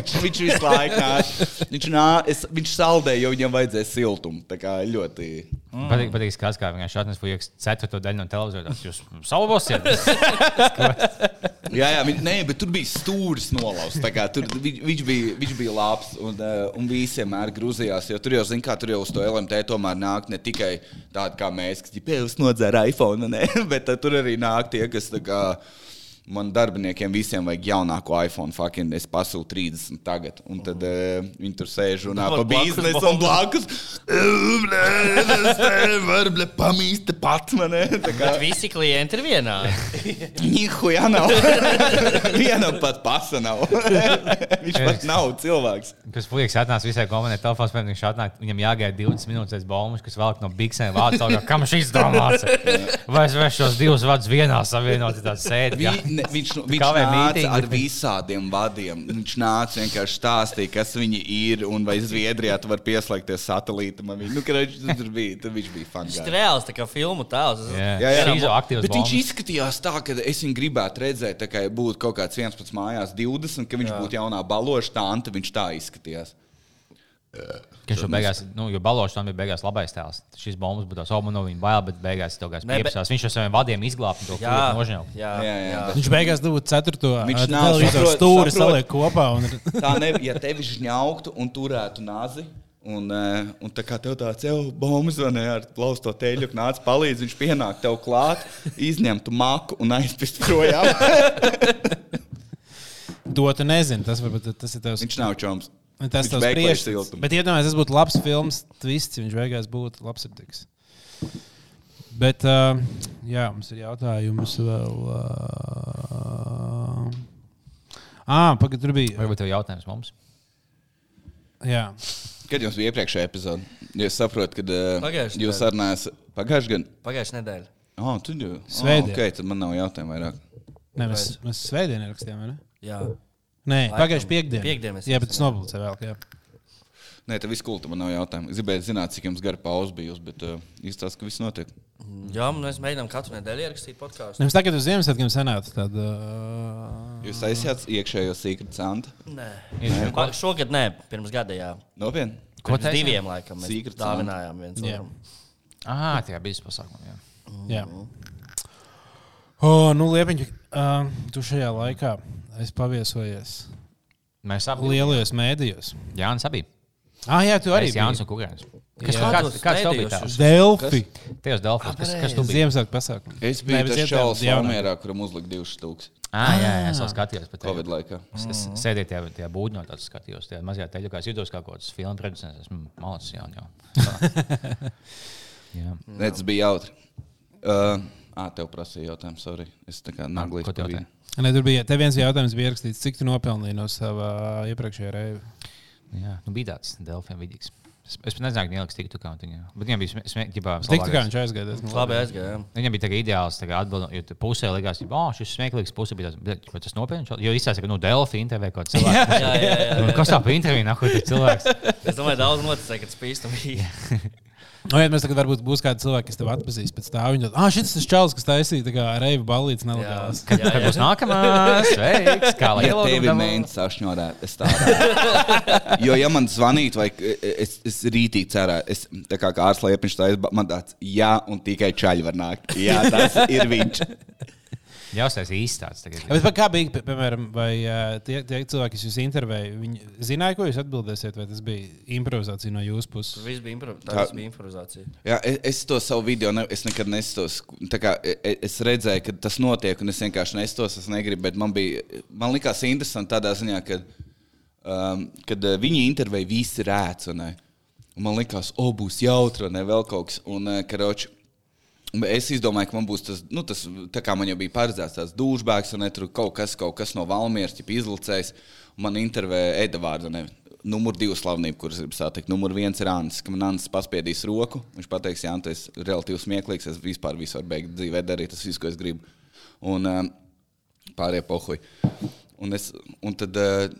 Viņš, viņš visu laiku nāca. Viņš, nā, es, viņš saldēja, jo viņam vajadzēja siltumu. Tā kā ļoti. Patīk, patīk skats, kā vienkārši atnes fujiks ceturto daļu no televizora. Jūs salvosiet. (laughs) Jā, jā, viņ, nē, bet tur bija stūris kā Tur, viņš, viņš, bija, viņš bija labs un, uh, un vienmēr grūzījās. Tur jau, zin, kā, tur jau uz to LMT tomēr nāk ne tikai tādi kā mēs, kas ģipējas nodzēra iPhone, ne, (laughs) bet uh, tur arī nāk tie, kas kā. Man darbiniekiem visiem vajag jaunāko iPhone. Fucking, es pasūtu 30 tagad. Un tad uh, viņi tur sēž un runā par biznesu un blakus. Blē, Es nevaru blē, pamīst pats man. Tā kā Bet visi klienti ir vienādi. (laughs) Nihuja nav. (laughs) Vienam pat pasa nav. (laughs) Viņš pat nav cilvēks. Kas fujiks atnāca visai komandai telefons, pēc viņš atnāk, viņam jāgaida 20 minūtes baumas, kas velk no biksēm vārdu. Kam šis domāts? Vai es varu šos divus vārdus vienā savienot, tad sēdi. Ne, viņš viņš Kavē nāca mītingu. ar visādiem vadiem. Viņš nāca vienkārši stāstīja, kas viņi ir un vai Zviedrijā tu vari pieslēgties satelītam. Nu, viņš tur bija, tur viņš bija Viņš fans. ir reāls, tā kā filmu tēls. Jā, Jā, jā. Aktīvas Bet viņš bombas. izskatījās tā, ka es viņu gribētu redzēt, tā kā būtu kaut kāds 11 mājās, 20, ka viņš Jā. būtu jaunā baloša tante. Viņš tā izskatījās. Viņš jau beigās, nu, jo balošs tam bija beigās labais tēls. Šis bombas būtu tās obama no viņa bail, bet beigās kaut Ne, bet- kāds Viņš ar saviem vadiem izglāba to Jā, nožņaubu. jā, Jā, jā, Viņš beigās dabūja ceturto Viņš ā, nav televizoru stūri, saliek kopā. Un... (laughs) Tā ne, ja tevi žņaugtu un turētu nazi, Un, un tā kā tev tāds jau bombas vai ne, ar plausto teļu nāca palīdz, viņš pienāk tev klāt, izņemtu maku un aizpist projām. (laughs) To tu nezini. Tas, varbūt, tas ir tavs. viņš nav čoms. Tas ir priekšstats. siltumu. Bet iedomājieties, tas būtu labs filmas twists, ja viņš beigās būtu labsirdīgs. Bet, uh, jā, mums ir jautājums vēl. Uh, ah, pagaid, tur bija. Varbūt tev jautājums mums? Jā, Kad jums bija iepriekšējā epizode? Jo Es saprotu, ka uh, Pagājušajā jūs nedēļā. sarunājāt pagājušajā gadā. Pagājušā nedēļa. Oh, tu jau Svētdien. Oh, okay, tad man nav jautājumu vairāk. Nē, mēs, mēs svētdien rakstījām, vai ne? Jā. Nē, pagājušajā piekdienā. Piekdien mēs Jā, bet tas rakstījām. nopublicē vēl. Jā. Nē, tā viss kulta man nav jautājumu. Es gribēju zināt, cik jums gara pauze bijusi, bet uh, izstāsta, ka viss notiek. Jā, un mēs mēģinām katru nedēļu ierakstīt podkāstu. Mums tagad uz Ziemassvētkiem sanāca tāda. Uh, Jūs aizsījāt iekšējo secret santu? Nē, Ir- Pa- šogad nē, pirms gada jā. Nopietni. Ko taisījāt? diviem laikam mēs Secret dāvinājām viens otram. Ah, tajā bija pasākumā. jā. Jā. Oh, nu, Liepiņ, uh, tu šajā laikā esi paviesojies Mēs abi lielajos mēdījos. Jānis abi. Ah, jā, tu arī biji. un Kukainis. Kas, Jā. kāds, kāds tev bija tāds? Delfi. Tajos Delfos. Kas, kas tu biji? Ziemassvētku pasākumu. Es biju bet tas jaunā. Valmierā, kuram uzlika divas stūks Ah, jā, jā, es jau skatījos. bet- Covid laikā. Es, es sēdēju tajā, tajā būdņā, tāds skatījos, tajā mazajā teļā, kā es jutos kā kaut kāds filmu producents. Esmu malcis jau. jau. (laughs) jā. Nē, tas bija jautri. Uh, ā, tev prasīja jautājumu, sorry. Es tā kā naglīju. ko tu jautāji? Nē, tur bija te viens jautājums, bija ierakstīts, cik tu nopelnīji no sava iepriekšējā reiva. jā, nu bija tāds Delfiem vidīgs. Es, es pat nezināju, ka Nielks tiktu kā viņa. Bet viņam bija smieklīgi. Tik tā kā viņš aizgāja. tas man Labi labi. aizgāja. jā. Viņam bija tāds ideāls atbildējums, jo tu pusē likās, ka oh, šis smieklīgs puse bija bet vai tas nopietni. Jo izsaka, ka nu, Delfi intervijā kaut kāds (laughs) cilvēks. Jā, jā, jā. Nu, Kas tā pa interviju nāk, tas cilvēks? Es domāju, daudz noticēja, ka tas bija. (laughs) Nu, ja mēs tagad varbūt būs kādi cilvēki, kas tev atpazīs pēc tā. Viņi ah, šis ir čels, kas taisīja tā kā reiva balīts nelegāls. Kad, kad būs nākamā? (laughs) Sveiks! Kā lai Ja tevi ielūgtu? mēģina sašņorēt, es tādu. (laughs) Jo, ja man zvanītu, vai es, es rītīgi cerētu, es tā kā kārs liepiņš tā, man tāds, jā, un tikai čaļi var nākt. Jā, tas ir viņš. (laughs) Jā, tas ir īsts tāds. tagad. Bet pa- kā bija, pie- piemēram, vai tie, tie cilvēki, kas jūs intervēja, viņi zināja, ko jūs atbildēsiet, vai tas bija improvizācija no jūsu puses? Viss bija, impro... tā, tas bija improvizācija. Jā, es, es to savu video ne, es nekad nestos. Kā, e- es redzēju, ka tas notiek, un es vienkārši nestos. Es negribu, bet man, bija, man likās interesanti tādā ziņā, ka, um, kad viņi intervēja visi Un man likās, o, būs jautri, ne, vēl kaut kas. Un, uh, karoči, es izdomāju, ka man būs tas, nu, tas tā kā man jau bija paredzēts, tas dūšbēks, un tur kaut kas, kaut kas no Valmieras, ja izlicējis. Man intervēja Edvards. Numur divi slavnība, kuras gribu satikt. Numur viens ir Anna. Kad man Anna paspiedīs roku, viņš pateiks, Jā, tas ir relatīvi smieklīgs. Es vispār visu varu beigt dzīvē darīt, tas viss, ko es gribu. Un um, pārējie pohuļi. Un, es, un tad, uh,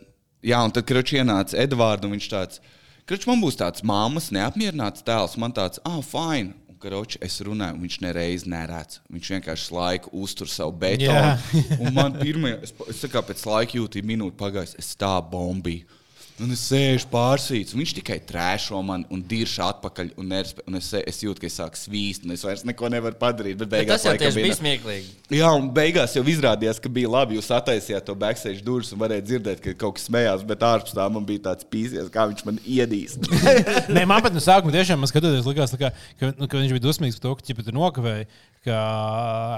jā, un tad Kručs ienāca Edvards, un viņš tāds, Kručs man būs tāds māmas neapmierināts tēls. Man tāds, ah, fine. Kručs, es runāju, un viņš nereiz nerāds. Viņš vienkārši laiku uztur savu betonu. Un man pirmie, es, es kā pēc laika jūtu, minūte pagājis, es tā bombīju. Un es sēžu pārsīts, un viņš tikai trēšo man un dirž atpakaļ. Un, neraspe, un es, es jūtu, ka es sāku svīst, un es vairs neko nevaru padarīt. Bet Bet beigās tas jau bija smieklīgi. Jā, un beigās jau izrādījās, ka bija labi. Jūs attaisījāt to backstage durvis un varējāt dzirdēt, ka kaut kas smējās, bet ārpus tā man bija tāds pīsies, kā viņš man iedīs. (laughs) Nē, man pat no sākuma tiešām man skatoties, likās, kā, ka, nu, ka viņš bija dusmīgs par to, ka ķipa tur nokavēja. Ka,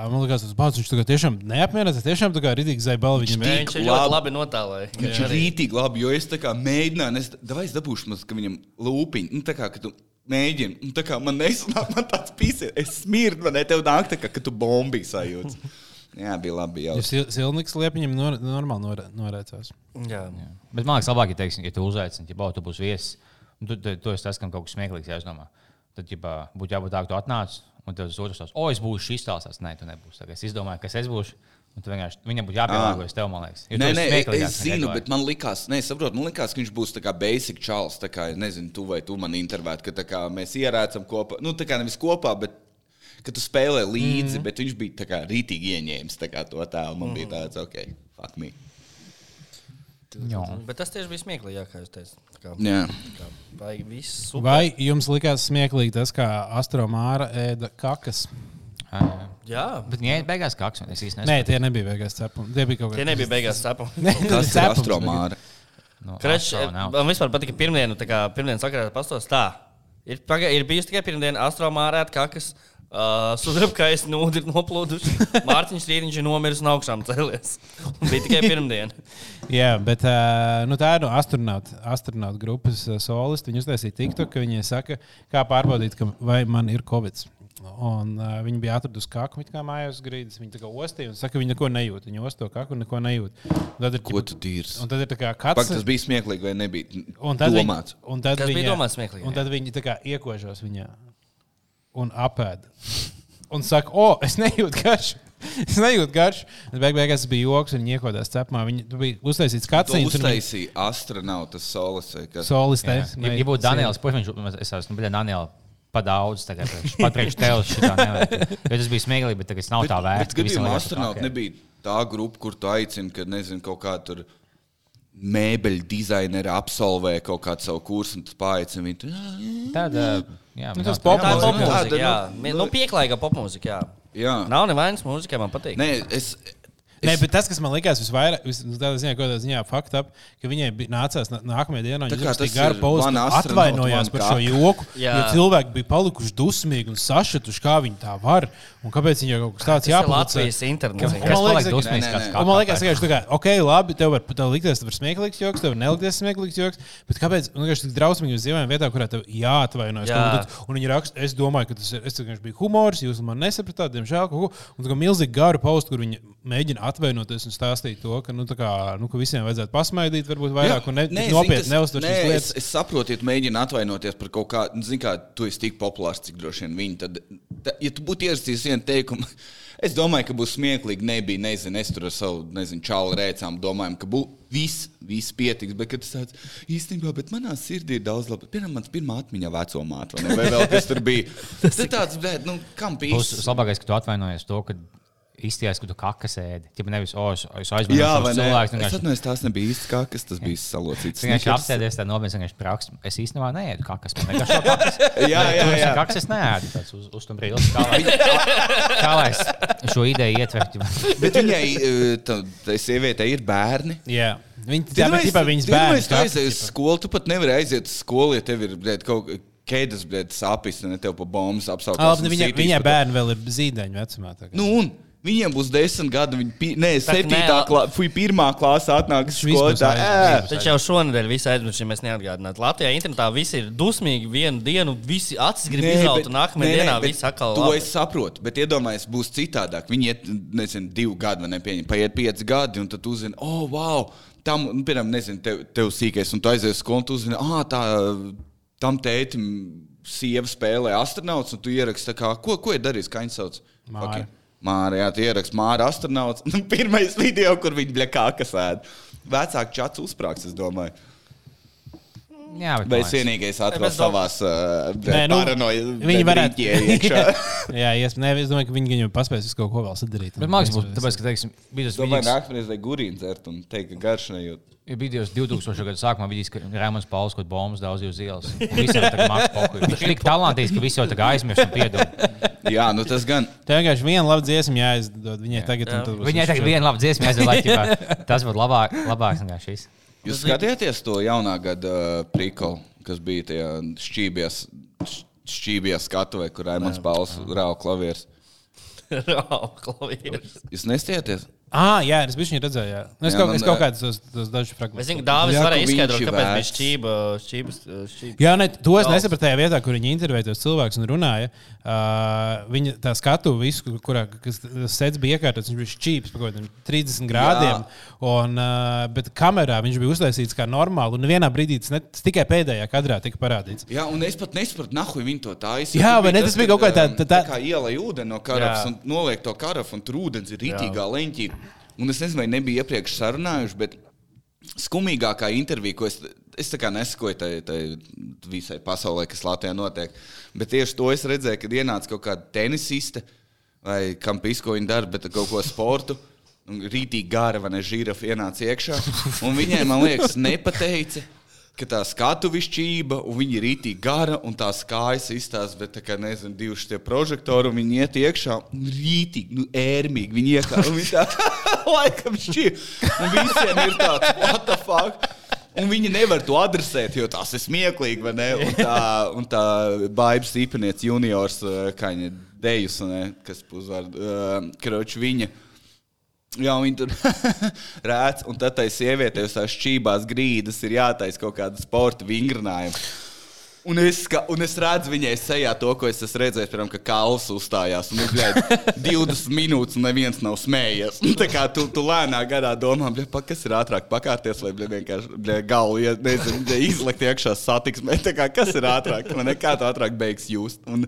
man liekas, tas pats viņš tā kā tiešām neapmierinās. Tiešām tā kā rītīgi zaibala viņam. Viņš ļoti labi notālēja. Viņš ir rītīgi labi, jo es tā kā mēģināju, es, davai es dabūšu maz, ka viņam lūpiņi, nu tā kā, ka tu mēģini, un tā kā man nesanāk, man tāds pīsies, es smirdu, man ne tev nāk tā kā, ka tu bombī sajūts. Jā, bija labi jau. Ja Silniks liepiņam nor, normāli nor, norēcās. Jā. Bet man liekas, labāk, ja, teiksim, ja tu uzaicini, ja baudu, tu būsi viesis, un tu, tu, tu esi tas, kam kaut kas smieklīgs jāizdomā. Tad ģipā, būtu jābūt tā, ka tu atnāc, un tas otrs tās, o, es būšu šis tālsās. Nē, tu nebūsi. Es izdomāju, kas es būšu. Viņam būtu jāpielāgojas tev, man liekas. Nē, nē, es zinu, bet man likās, nē, saprotu, man likās, ka viņš būs tā kā basic čals. Tā kā, nezinu, tu vai tu man intervētu, ka kā mēs ierēcam kopā. Nu, tā kā nevis kopā, bet ka tu spēlē līdzi, mm. bet viņš bija tā kā rītīgi ieņēmis tā kā to tēlu. Man mm. bija tāds, ok, fuck me. Jā. Bet tas tieši bija kā, vai super. Vai jums likās smieklīgi tas, kā astromāra ēda kakas? Jā, Bet viņa beigās kāds, un es īsti Nē, tie nebija beigās cepumi. Tie bija kaut tie kādi. nebija beigās sapņi. Nē, Kas ir cepums astromāra? No Krečs, astronauts. man vispār patika pirmdienu, tā kā pirmdienas sakarā pastos tā. Ir, paga, ir bijusi tikai pirmdiena, astromārēt kakas, uh, sudrabkais nūdi ir noplūduši. (laughs) Mārtiņš Rīriņš ir nomiris un augšām cēlies. Un bija tikai pirmdiena. (laughs) Jā, bet uh, nu, tā ir no astronauta, astronauta grupas uh, solisti. Viņi uztaisīja TikTok, ka viņi saka, kā pārbaudīt, ka, vai man ir covid. Un, uh, viņi bija atraduši kaku, viņa kā mājās grīdas. Viņi tā kā ostīja un saka, ka viņi neko nejūt. Viņi osto kaku un neko nejūt. Un tad ir, Ko tu dīrs? un tad ir tā kā Pak, kāds. tas bija smieklīgi vai nebija? Un tad domāts. Viņi, un tad bija viņa, domāts smieklīgi, Un tad viņi tā kā iekožos viņā un apēda. Un saka, o, es nejūtu garšu. (laughs) Es nejūtu garšu. Beig beigās tas bija joks, un viņi iekodās cepumā. Viņi tu bija uztaisīts Tu kāds uztaisīji astronautas solis. vai kas? solis. Ja, ja būtu Daniels, Puiņš, es esmu, nu, Daniela, pa daudz, tagad priekš- pat priekš tevis šitā nevajag. Jo tas bija smieklīgi, bet tagad nav tā Bet vērts. ka visam gadījumā astronauti ok. nebija tā grupa, kur tu aicini, kad nezinu, kaut kā tur mēbeļu dizaineri absolvē kaut kādu savu kursu un tu paaicini viņu. tu, "Jā, jā." Tad, ā, jā, Nu, tas jā, pop- Tā popmūzika, tāda, jā. nu, nu- Nu, pieklājīga popmūzika, jā. Jā, Nav nevainas mūzika, man patīk. Nē, es, Nē, es, bet tas, kas man likās visvairāk, vis, nu, tādā ziņā, kādā ziņā, fakta, ap, ka viņai nācās nā- nākamajā dienā, viņa rakstīja garu pauzi, atvainojās par šo joku, Jā. jo cilvēki bija palikuši dusmīgi un sašutuši, kā viņi tā var, un kāpēc viņai kaut kas tāds Tas ir jāpublicē. Latvijas internets. Man liekas, ka- dusmīgs? Nē, nē, kāds nē. kā man liekas, ka kā, ok, labi, tev var, tev likties, tas var smieklīgs joks, tev nelikties smieklīgs joks, bet kāpēc? Man liekas, tik drausmīgi uz dzīvēm vietā, kurā tev jāatvainojas. Jā. Jā. Un viņi raksta, es domāju, ka tas ir, es, vienkārši bija humors, jūs man nesapratāt, diemžēl, kaut ko. Un tā kā milzīgi garu paustu, kur viņi mēģina atvainoties un stāstīt to, ka, nu, tā kā, nu, ka visiem vajadzētu pasmaidīt, varbūt vairāk, un ne, Nē, nopietni nē, šīs Es, lietas. es saprotu, ja tu mēģini atvainoties par kaut nu, zini, kā tu esi tik populārs, cik droši vien viņi. Tad, ta, ja tu būtu ierakstījis vienu teikumu, (laughs) es domāju, ka būs smieklīgi. Nebija, nezinu, es tur ar savu, nezinu, čālu rēcām domājam, ka būs viss, viss pietiks. Bet, kad tas tāds īstenībā, bet manā sirdī ir daudz labi. Piemēram, mans pirmā atmiņa veco māte, vai, ne? vai vēl kas tur bija. (laughs) Tas ir tāds, bet, nu, kam bija? Būs labākais, ka tu atvainojies to, ka izties, ka tu kakas ēdi. Tipā nevis, o, es, es aizmirsu Jā, vai ne? cilvēkus. Es vienkārši- atceros, tās nebija īsti kā, kas tas bija salocīts. Snickers. apsēdies tā nopietni, vienkārši praks. Es īstenībā neēdu kakas. Man vienkārši kakas. (laughs) Jā, jā, es jā. Kakas es neēdu. tāds Uz, uz to brīdi. Kā lai, kā lai es šo ideju ietvertu? (laughs) Bet viņai, eh, tā- tai sievietei, ir bērni. Jā. Viņi tā ir tikai viņas bērns. Tu aizies uz skolu, tu pat nevari aiziet uz skolu, ja tev ir bļēt, kaut kas. Kēdes, blēd, sāpes, ne tev pa bombas Viņa, sītīs viņai pa to. bērni vēl ir zīdaiņu vecumā. tagad. Nu, un viņiem būs desmit gadi. Viņi, pi- nē, Tā, septītā klāsa, fui pirmā klāsa atnāk uz Viņš skolu. vispār Tā, aizmirst. ē. Taču jau šonadēļ viss aizmirst, ja mēs neatgādinātu. Latvijā internetā visi ir dusmīgi vienu dienu, visi acis grib bet- un nākamajā nē, nē, dienā viss atkal To labi. es saprotu, bet iedomājieties, būs citādāk. Viņi iet, nezinu, divi gadi, vai ne? Pieņem, paiet pieci gadi, un tad tu uzzini, oh, wow! Tam, nu, piemēram, nezinu, tev, tev sīkais, un tu aizies uz skolu, un tu uzzini, ah, tā, tam tētim sieva spēlē astronauts, un tu ieraksti, kā, ko, ko ir darījis, kā viņš sauc? Māra. Fucking- Māra, jā, tu ieraksti Māra astronauts. (laughs) Pirmais video, kur viņi bļa kā kas ēd. Vecāki čats uzsprāgs, es domāju. Jā, bet es vienīgais dom- savās uh, nu, paranojas? viņi varētu- iekšā. (laughs) Jā, ies, ne, es domāju, ka viņi viņam paspēs visu kaut ko vēl sadarīt. Bet liekas, būtu tāpēc, ka, teiksim, bija tas Domāju, nākamreiz vajag gurīnu dzert un teikt, ka garš nejūt. Ir bijis 2000. gada sākumā, vidīs, ka Rēmons Pauls kaut bombas daudz uz ielas. Mākslinieks. Viņš ir tik talantīgs, ka visi jau tagad aizmirst un piedod. Jā, nu tas gan. Tev vienkārši viena laba dziesma jāizdod viņai tagad. un tad būs Viņai tagad viena laba dziesma, laikībā. Tas būtu labāk, labāks nekā šis. Jūs skatījāties to jaunā gada uh, prikolu, kas bija tajā šķībijas, šķībijas skatuvē, kur Raimons Pauls rāva klavierus. (laughs) Rau, klavieris. Jūs nestieties? Ah, jā, es biju redzēju. Jā. Nu, es, Jā, kaut, man, es kaut kādus tos, tos dažus Es fragmentus. zinu, ka Dāvis Jā, varēja izskaidrot, kāpēc bija šķība. šķības, šķība. Jā, ne, to es nesapratu tajā vietā, kur viņi intervēja tos cilvēkus un runāja. Uh, viņa tā skatu, visu, kur- kurā kas sēdz bija iekārtots, viņš bija šķīps par kaut kādiem 30 grādiem. Un, uh, bet kamerā viņš bija uztaisīts kā normāli. Un vienā brīdī tas, ne, tas tikai pēdējā kadrā tika parādīts. Jā, un es pat nesapratu, nahu viņi to taisīja. Jā, vai ne? Tas bija kaut kā tā- um, tā- tā- kā ielai ūdeni no karafas Jā. un noliek to karafu, un tur ūdens ir rītīgā leņķī. Un es nezinu, vai nebija iepriekš sarunājuši, bet skumīgākā intervija, ko es, es nesakoju tai, tai visai pasaulē, kas Latvijā notiek, bet tieši to es redzēju, kad ienāca kaut kāda tenisiste vai kam pisko viņa dara, bet kaut ko sportu. Rītīgi gara vai ne žirafa ienāca iekšā. Viņai, man liekas, nepateica, ka tā skatu višķība, un viņi ir rītīgi gara, un tā skājas izstāsta, bet kā nezinu, divi šie prožektori, un viņi iet iekšā, un rītīgi, nu, ērmīgi, viņi iekā, un viņi tā, (laughs) laikam šķīra. Un visiem ir tāds, what the fuck? Un viņi nevar to adresēt, jo tas ir smieklīgi. vai ne? Un tā, un tā Baibas īpanieca juniors, uh, kā viņa dejus, ne, kas uzvārds, uh, Kroč, viņa. Jā, viņi tur (laughs) rēc, un tad tai sievietei uz tās šķībās grīdas ir jātaisa kaut kāda sporta vingrinājuma. Un es, ska, un es redzu viņai sejā to, ko es esmu redzējis, piemēram, ka Kāls uzstājās. Un bija 20 minūtes, un neviens nav smējies. Un tā kā tu, tu lēnā gadā domā, bļa, pa, kas ir ātrāk pakāpties, vai bļa, vienkārši bļa, galvu ja, nezinu, bļa, izlikt iekšā satiksmē. Kā, kas ir ātrāk? Man nekā tā ātrāk beigs just. Un,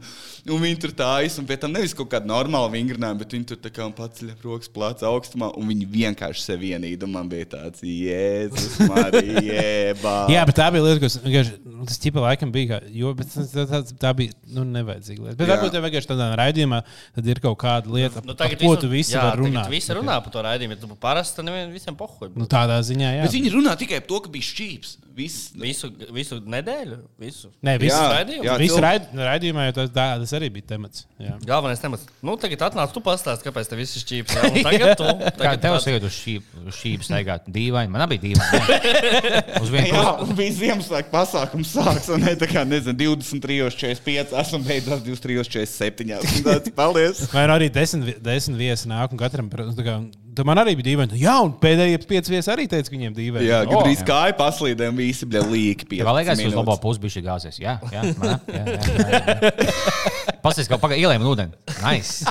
un viņi tur tā aiz, un pie tam nevis kaut kāda normāla vingrinājuma, bet viņi tur tā kā paceļ rokas plāca augstumā, un viņi vienkārši sev vienīd. Un man bija tāds, Jēzus, Marija, Jā, bet tā bija lieta, kas vienkārši, nu, tas ķipa laikam bija. Kā, jo, bet tas- tā, tā, tā bija nu, nevajadzīga lieta. Bet Jā. varbūt tev vienkārši tādā raidījumā tad ir kaut kāda lieta, Nu, par tagad ko tu visi jā, tagad runāt. Visi runā par to raidījumu, bet tu parasti nevienam visiem pohuļ. Nu, tādā ziņā, jā. Bet viņi runā tikai par to, ka bija šķīps. Viss. Visu, visu nedēļu, visu. Nē, visu, raidījumu? visu raid, raidījumā tas, tā, tas arī bija temats. Jā. Galvenais temats. Nu, tagad atnāc, tu pastāsti, kāpēc tev viss ir šķīps. Jā, (laughs) tagad tu. Kā Tagad tev tāds- sajūt uz šī- uz šīm staigāt? Dīvaini. Man bija dīvaini. (laughs) Uz vienu Jā, un bija Ziemassvētku pasākums, sāks, un ne, tā kā, nezinu, 23, 45, esmu beidzot 23, 47. Un tāds, Paldies! Vai nu arī desmit, desmit viesi nāk un katram nu, tā kā, tu man arī bija dīvaini. Jā, un pēdējie pieci viesi arī teica, ka viņiem dīvaini. Jā, gandrīz kāja paslīdēm, visi bija līki. Tev liekas, uz labo pusi bija šī gāzes. Jā, jā, man, jā, jā, jā, jā. Pasties, kā pagaidi ielējām ūdeni. Nice.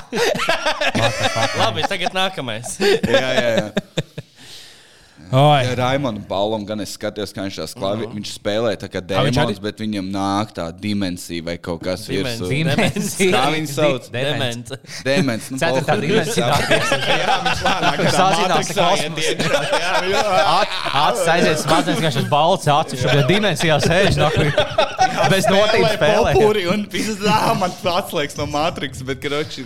(laughs) Labi, tagad nākamais. Jā, jā, jā. Oi. Raimondam Paulam gan es skatījos, kā viņš tās klavi, viņš spēlē tā kā dēmons, arī- bet viņam nāk tā dimensija vai kaut kas. Dimensija. Kā viņi sauc? Demence. Demens. Nu, Ceturtā dimensija. Jā, viņš lēnāk Viņš sācinās kosmosā. Acis aiziet smadzenes, kā šis balts acis, viņš jau dimensijā sēž. nahuj. (laughs) Bez notības spēlē. Popuri un pizdā man atslēgs no Matrix, bet, karoči,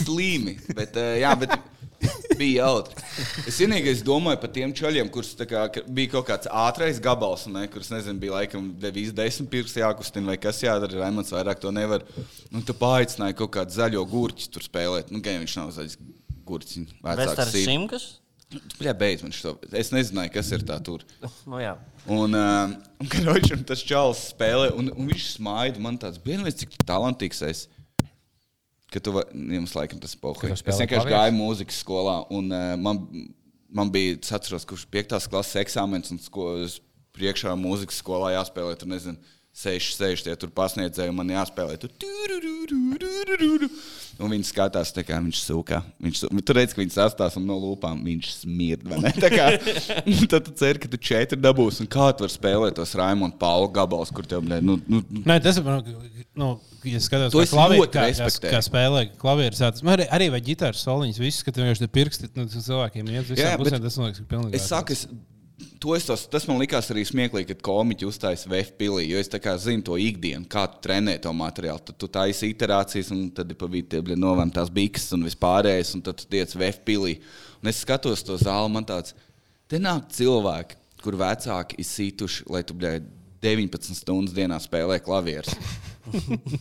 slīmi. Bet, eh, jā, bet (laughs) bija jautri. Es vienīgais domāju par tiem čaļiem, kurus kā, bija kaut kāds ātrais gabals, ne, kurus, nezinu, bija laikam devis desmit pirksti jākustina vai kas jādara. Raimons vairāk to nevar. Nu, tu paaicināji kaut kādu zaļo gurķi tur spēlēt. Nu, gan viņš nav zaļs gurķis. Vecāks Šimkas? Jā, beidz man šo. Es nezināju, kas ir tā tur. Nu, jā. Un, uh, un karočam tas čalis spēlē, un, un viņš smaida. Man tāds vienmēr, cik talantīgs es. Ka tu jums laikam tas pohuļ. Es vienkārši klavierus? gāju mūzikas skolā, un uh, man, man bija, es atceros, kurš piektās klases eksāmens, un sko, priekšā mūzikas skolā jāspēlē, tur nezinu, seši, seši tie tur pasniedzēji, un man jāspēlē. Tur. Un viņi skatās, tā kā viņš sūkā. Viņš, su- tur redz, ka viņš sastās un no lūpām viņš smird. kā- (laughs) Tad tu cer, ka tu četri dabūsi. Un kā tu vari spēlēt tos Raimonda Paula gabalus, kur tev, nu, nu, nu, Nē, tas ir. Nu, ja skatos, To kā, es klavi, ļoti kā, kā, kā spēlē klavieres, arī, arī vai ģitāras soliņas, viss, ka tu vienkārši tie pirksti nu, cilvēkiem iet uz Jā, visām bet pusēm. Tas man liekas, ka pilnīgi. Es saku, es, tos, tas man likās arī smieklīgi, kad komiķi uzstājas VF pilī, jo es zinu to ikdienu, kā tu trenē to materiālu. Tad tu taisi iterācijas, un tad ir pa vidu tie novēm tās bikses un vispārējais, un tad tu tiec VF pilī. Un es skatos to zāli, man tāds, te nāk cilvēki, kur vecāki ir situši, lai tu, bļai, 19 stundas dienā spēlē klavierus.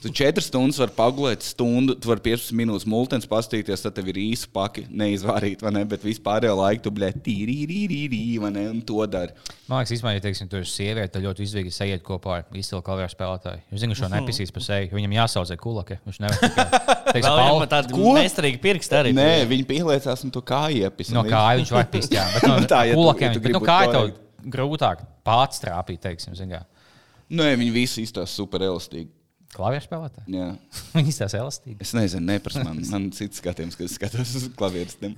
Tu 4 stundas vari pagulēt, stundu, tu vari 15 minūtes multens pastīties, tad tev ir īsi paki, neizvārīt, vai ne? Bet vispārējo laiku tu bļē tīri, rīri, vai ne? Un to dari. Man liekas, īstenībā, ja teiksim, tu esi sieviete, tad ļoti izdevīgi sajiet kopā ar izcilu klavieru spēlētāju. Es zinu, ka šo nepisīs par sevi. Viņam jāsaudzē kulake. Viņš nevar tikai (laughs) tāda Ko? meistarīga pirksta arī. Nē, viņi pieliecās un to kāju iepis. no kāja viņš var pist. Jā, bet (laughs) no tā, ja tu- kulakiem. ja tu bet, nu, gribi kā būt tev grūtāk pats trāpīt, teiksim, zin kā. Nē, viņi visi izstāsta super elastīgi. Klavieru spēlētāji. Jā. (laughs) Viņi izstāsta elastīgi. Es nezinu, neprasa man. Man cits skatījums, kad es skatos uz klavieristiem.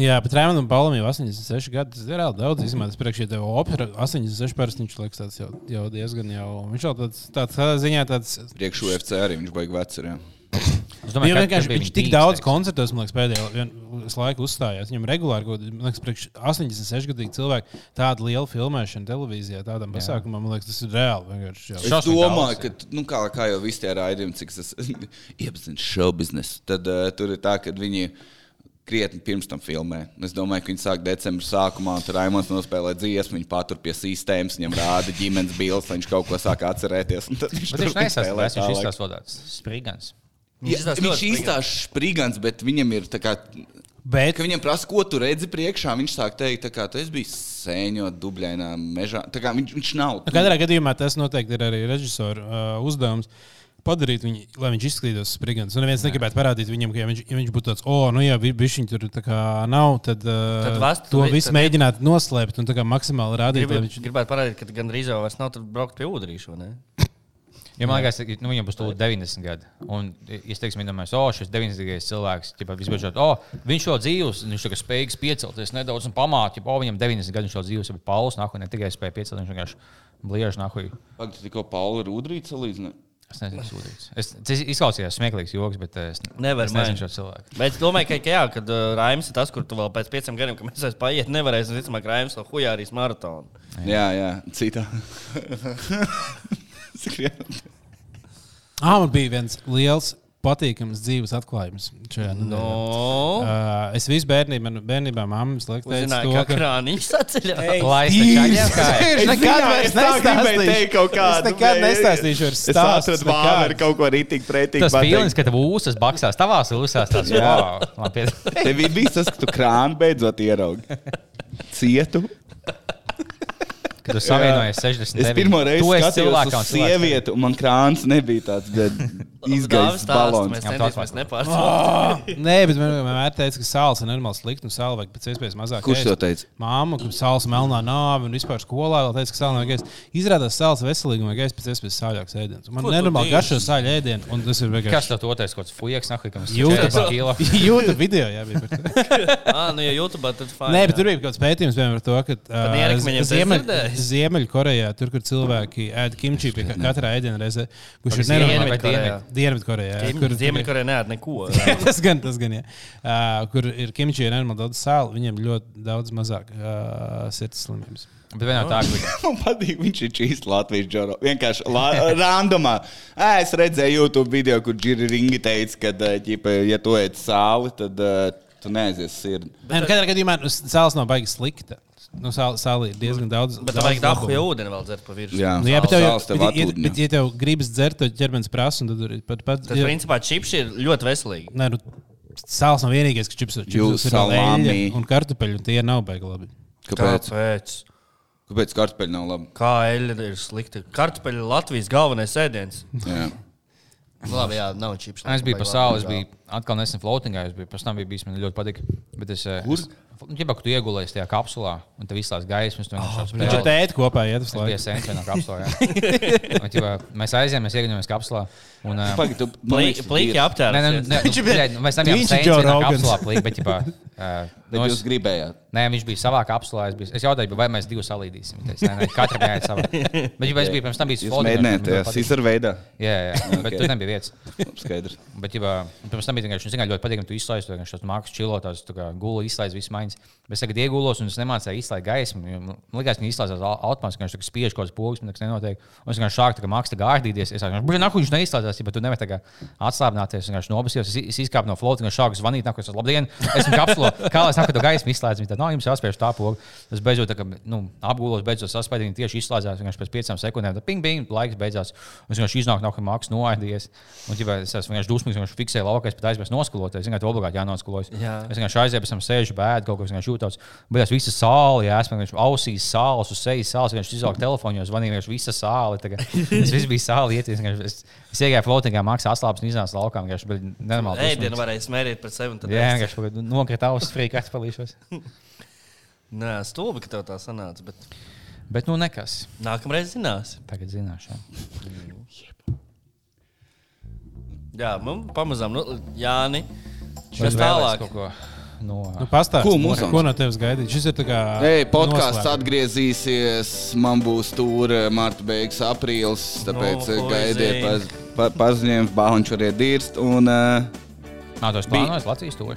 Jā, bet Rēmanam Paulam jau 86 gadi. Tas ir reāli daudz. Izmērs priekšā tev opera 86 parasti viņš liekas tāds jau, jau diezgan jau. Viņš jau tāds, tāds tādā ziņā tāds. Priekš UFC arī viņš baigi vecs. ir, Es Viņam ka- vienkārši viņš viņa tik daudz teiksim. koncertos, man liekas, pēdējā vien- laikā uzstājās. Viņam regulāri, kaut kādi, man liekas, priekš 86 gadīgi cilvēki, tāda liela filmēšana televīzijā, tādam pasākumam, man liekas, tas ir reāli. Es domāju, ka, nu, kā, kā jau visi tie raidījumi, cik es (laughs) iepazinu show biznesu, tad uh, tur ir tā, ka viņi krietni pirms tam filmē. Es domāju, ka viņi sāk decembrī sākumā, un tur Raimons nospēlē dziesmu, viņi patur pie sistēmas, viņam rāda ģimenes bildes, lai viņš kaut ko sāk atcerēties. un tad Viņš nesastāv, spēlēt viņš izstāsta tāds sprigans. Ja, izstāsta viņš ļoti izstāsta sprigans, bet viņam ir tā kā Bet Kad viņam prasa, ko tu redzi priekšā, viņš sāk teikt, kā tu esi bijis sēņot dubļainā mežā. Tā kā viņš, viņš nav. Nu, Katrā gadījumā tas noteikti ir arī režisora uh, uzdevums. Padarīt viņu, lai viņš izskatītos sprigants. Un neviens negribētu parādīt viņam, ka, ja viņš, ja viņš būtu tāds, oh, nu jā, viņš tur tā kā nav, tad, uh, Tad vastu- to tad- visu tad- mēģināt noslēpt un tā kā maksimāli rādīt, lai Gribu, viņš gribētu parādīt, ka gan drīz jau vairs nav tur braukt pie ūdrīša. vai ne? Ja man liekas, ka nu, viņam būs tūlīt 90 gadi. Un es teiktu, ka oh, šis 90 gadīgais cilvēks, ķipa, visbeidzot, oh, viņš jau dzīvos, viņš tagad spējīgs piecelties nedaudz un pamāt, ja oh, viņam 90 gadi viņš jau dzīvos, bet Pauls nāk, ne tikai spēja piecelties, viņš vienkārši bliež nāk. Pagaid, tu tikko Pauli Rudrīts salīdzināji. Es nezinu, kas sūdzīgs. Es, tas izklausījās smieklīgs joks, bet es, Nevar es nezinu mainīt. šo cilvēku. Bet es domāju, ka, ka jā, kad uh, Raims ir tas, kur tu vēl pēc pieciem gadiem, kad mēs vairs paiet, nevarēsim, visticamāk, Raims vēl hujārīs maratonu. Jā, jā, citā. (laughs) (laughs) Ah, man bija viens liels, patīkams dzīves atklājums. šajā nedēļā. No. Uh, es visu bērnību, man bērnībā mammas liek teikt, Zināju, ka krāniņš atceļās. Ir? Es nekad vairs nestāstīšu. kaut Es nekad nestāstīšu ar Es stāstu. atradu vāveru kaut ko rītīgi pretīgi. Tas feelings, ka tev ūsas baksās, tavās ūsās, tas wow. Man pie- Tev bijis tas, ka tu krānu beidzot ieraugi. Cietu. Kad tu savienojies 60. Es pirmo reizi esi skatījos cilvēkam uz sievieti, un man krāns nebija tāds izgājis balons. Mēs centīsimies tāds- nepārspēt. (laughs) Nē, bet man vienmēr teica, ka sāls ir normāli slikti un sāla vajag pēc iespējas mazāk. Kurš ēst. to teica? Māma, ka sāls melnā nāve un vispār skolā vēl teica, ka sāla nevajag ēst. Izrādās sāls vajag ēst pēc iespējas sāļāks ēdiens. Man nenormāli garšo sāļu ēdienu, un tas ir Kas vienkārši. tev to teica? Kaut kāds fujaks, nahuj, kam YouTube. video, jā, bija to. (laughs) Ah, nu, ja YouTube, tad fajn. Nē, bet tur bija kaut kāds pētījums piemēram, par to, ka? Ziemeļkorejā, tur, kur cilvēki ēd kimči pie ka- katrā ēdienreizē, kurš ir nenormāli. Dienvidkorejā. Dienvidkorejā. jā, kur- Ziemeļkorejā neēd neko. (laughs) tas gan, tas gan, jā. Uh, kur ir kimči ir nenormāli daudz sāla, viņiem ļoti daudz mazāk uh, sirds slimības. Bet vienā tā, ka (laughs) Man patīk, viņš ir šīs Latvijas džoro. Vienkārši la- randomā. Ē, Es redzēju YouTube video, kur Džiri Ringi teica, ka, ē, ķipa, ja tu ēd sāli, tad uh, tu neaizies sirdi. Katrā gadījumā sāls nav baigi slikta. Nu, sāla, sāla ir diezgan daudz. Bet tev vajag dabu, ja ūdeni vēl dzert pa virsmu. Jā, Nu, jā, bet, tev, sāls tev bet, ja, bet, ja tev gribas dzert, tad ķermenis prasa, un tad pat pat. Tas, principā, čipši ir ļoti veselīgi. Nē, nu, sāls nav vienīgais, kas čips Jūs ir eļļa un kartupeļi, un tie nav baigi labi. Kāpēc? Kāpēc? Kāpēc kartupeļi nav labi? Kā eļļa ir slikta? Kartupeļi ir Latvijas galvenais ēdiens. Jā. Labi, jā, nav čipši. es biju pa sauli, es biju atkal nesen floatingā, es biju pēc tam bija bijis, man ļoti patika. Bet es, eh, Kur? es- Nu, ģipā, ka tu iegulējies tajā kapsulā, un tev izslēdz gaismas, tu vienkārši Viņš spēlē. ir tēti kopā, ja tas laiks. sēņķis vienā kapsulā. jā. (laughs) Un, ģipā, Mēs aizējām, mēs ieguļojāmies kapsulā. Un, eh, Pagaid, tu Plīki tiec. aptērs. Nē, nē, nē, Viņš nu, bija- nu, mēs tam jau Viņš ir Rogans. kapsulā plīk, bet, ģipā, uh, (laughs) Bet nu, jūs gribējāt. Nē, viņš bija savā kapsulā. Es, biju, es jautāju, vai mēs divus salīdīsim. Viņš teica, Nē, nē, katra bija savā. (laughs) Bet, ja es biju pirms tam bijis Jūs floatingā, mēģinājāt patika. Caesar veidā. Jā, jā, jā, bet Ok. tur nebija vietas. Skaidrs. Bet, ja pirms tam bija vienkārši, viņš vienkārši ļoti patīk, ka tu izslēdz to vienkārši mākslas čilotās, tā kā gula izslēdz visu maiņas. Bet es tagad iegulos un es nemācīju izslēgt gaismu. Man liekas, ka viņš izslēdzās au- automātiski, ka viņš spiež kaut kādas pogas, nekas nenotiek. Un es vienkārši sāku tā kā mākslā gārdīties. Es vienkārši, naku, viņš neizslēdzās, ja tu nevari tā kā atslābināties. Es vienkārši nobasījos, es, es izkāpu no floatinga, sāku zvanīt, naku, es esmu labdien, esmu kapsulā. Kā lai es naku to gaismu izslēdzu? Tā, nav jums jāspiež tā poga. Es beidzot, tā kā, nu, apgulos, beidzot saspēdīgi tieši izslēdzās. Vienkārši pēc piecām sekundēm, tad ping, ping, laiks beidzās. Un Es vienkārši iznāku, naku, mākslā noēdies. Un, ja es esmu vienkārši dusmīgs, vienkārši fiksēju laukā, es pat aizmirsu noskaloties. Ziniet, obligāti jānoskalojas. Jā. Es vienkārši aizēju, pēc tam sēžu bēdu, kaut es vienkārši jūtos. Bet tas viss sāli, jā, es vienkārši ausīs sāls, uz sejas sāls, vienkārši izaugu telefonu, jo zvanīju vienkārši visa sāli. tagad. Tas (laughs) viss bija sāli, ieties. Es, es iegāju floatingā, maksā aslāpes un iznācu laukā. Bija nenormāli. Ēdienu varēja smērīt pret sevi. tad Jā, vienkārši nokrita ausis, frīka atpalīšos. (laughs) Nē, stulbi, ka tev tā sanāca. Bet Bet nu nekas. nākamreiz zinās. Tagad zināšu. Jā, man pamazām, nu, Jāni. Kas tālāk? Kaut ko no, Nu, Pastāstiet, Ko mums ko no tevis gaidīt. Šis ir tā kā. Ei, podkāsts atgriezīsies. Man būs stūra marta beigas, aprīlis. Tāpēc no, ko gaidiet, paz, pa, paziņojums, bāliņš arī dirst. Un, uh, Nā, tu esi plānojis Latvijas to.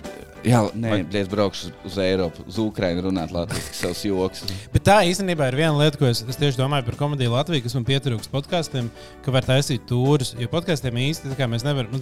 Jā, nē, es braukšu uz Eiropu, uz Ukrajinu runāt latviešu, savus joks. (laughs) Bet tā īstenībā ir viena lieta, ko es, es tieši domāju par komēdiju Latviju, kas man pietrūkst podkāstiem, ka var taisīt tūrus. Jo podkāstiem kā mēs nevaram. Nu,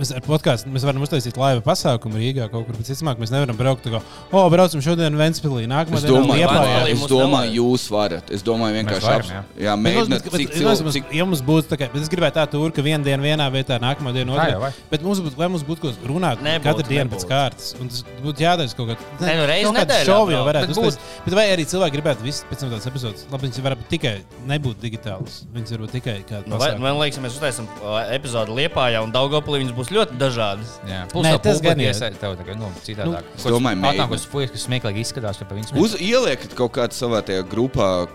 mēs ar podkāstu mēs varam uztaisīt laiva pasākumu Rīgā kaut kur. Bet, visticamāk, mēs nevaram braukt tā kā, o, braucam šodien Ventspilī, nākamā Es dienā domāju, Liepājā. Ventspilī es domāju jūs varat. Es domāju, vienkārši varam, aps- jā. jā, mēģināt, bet, cik cilvēku. cik- ja mums būtu tā, kā, bet es gribētu tā tur, ka viena diena vienā vietā, nākamā jau otrā. vai. Bet mums būtu, vai mums būtu ko runāt Nebūtu, katru dienu pēc nebūtu. kārtas. Un tas būtu jādara kaut kādā Ne, nu, kādā nedēļā šovā jau varētu Bet būt. Bet vai arī cilvēki gribētu visu pēc tam tādas epizodes? Labi, viņas varētu tikai nebūt digitālas. Viņas varbūt tikai kādā Nu, vai, man liekas, mēs uztaisām uh, epizodi Liepājā un Daugopilī, viņas būs ļoti dažādas. Jā, plus Nē, tas gan ir. iesaist tev nu, citādāk. es domāju, Atnāk, mēģināt. kas fujas, kas smieklīgi izskatās, ka Uz, ieliekat kaut kādā savā tajā grupā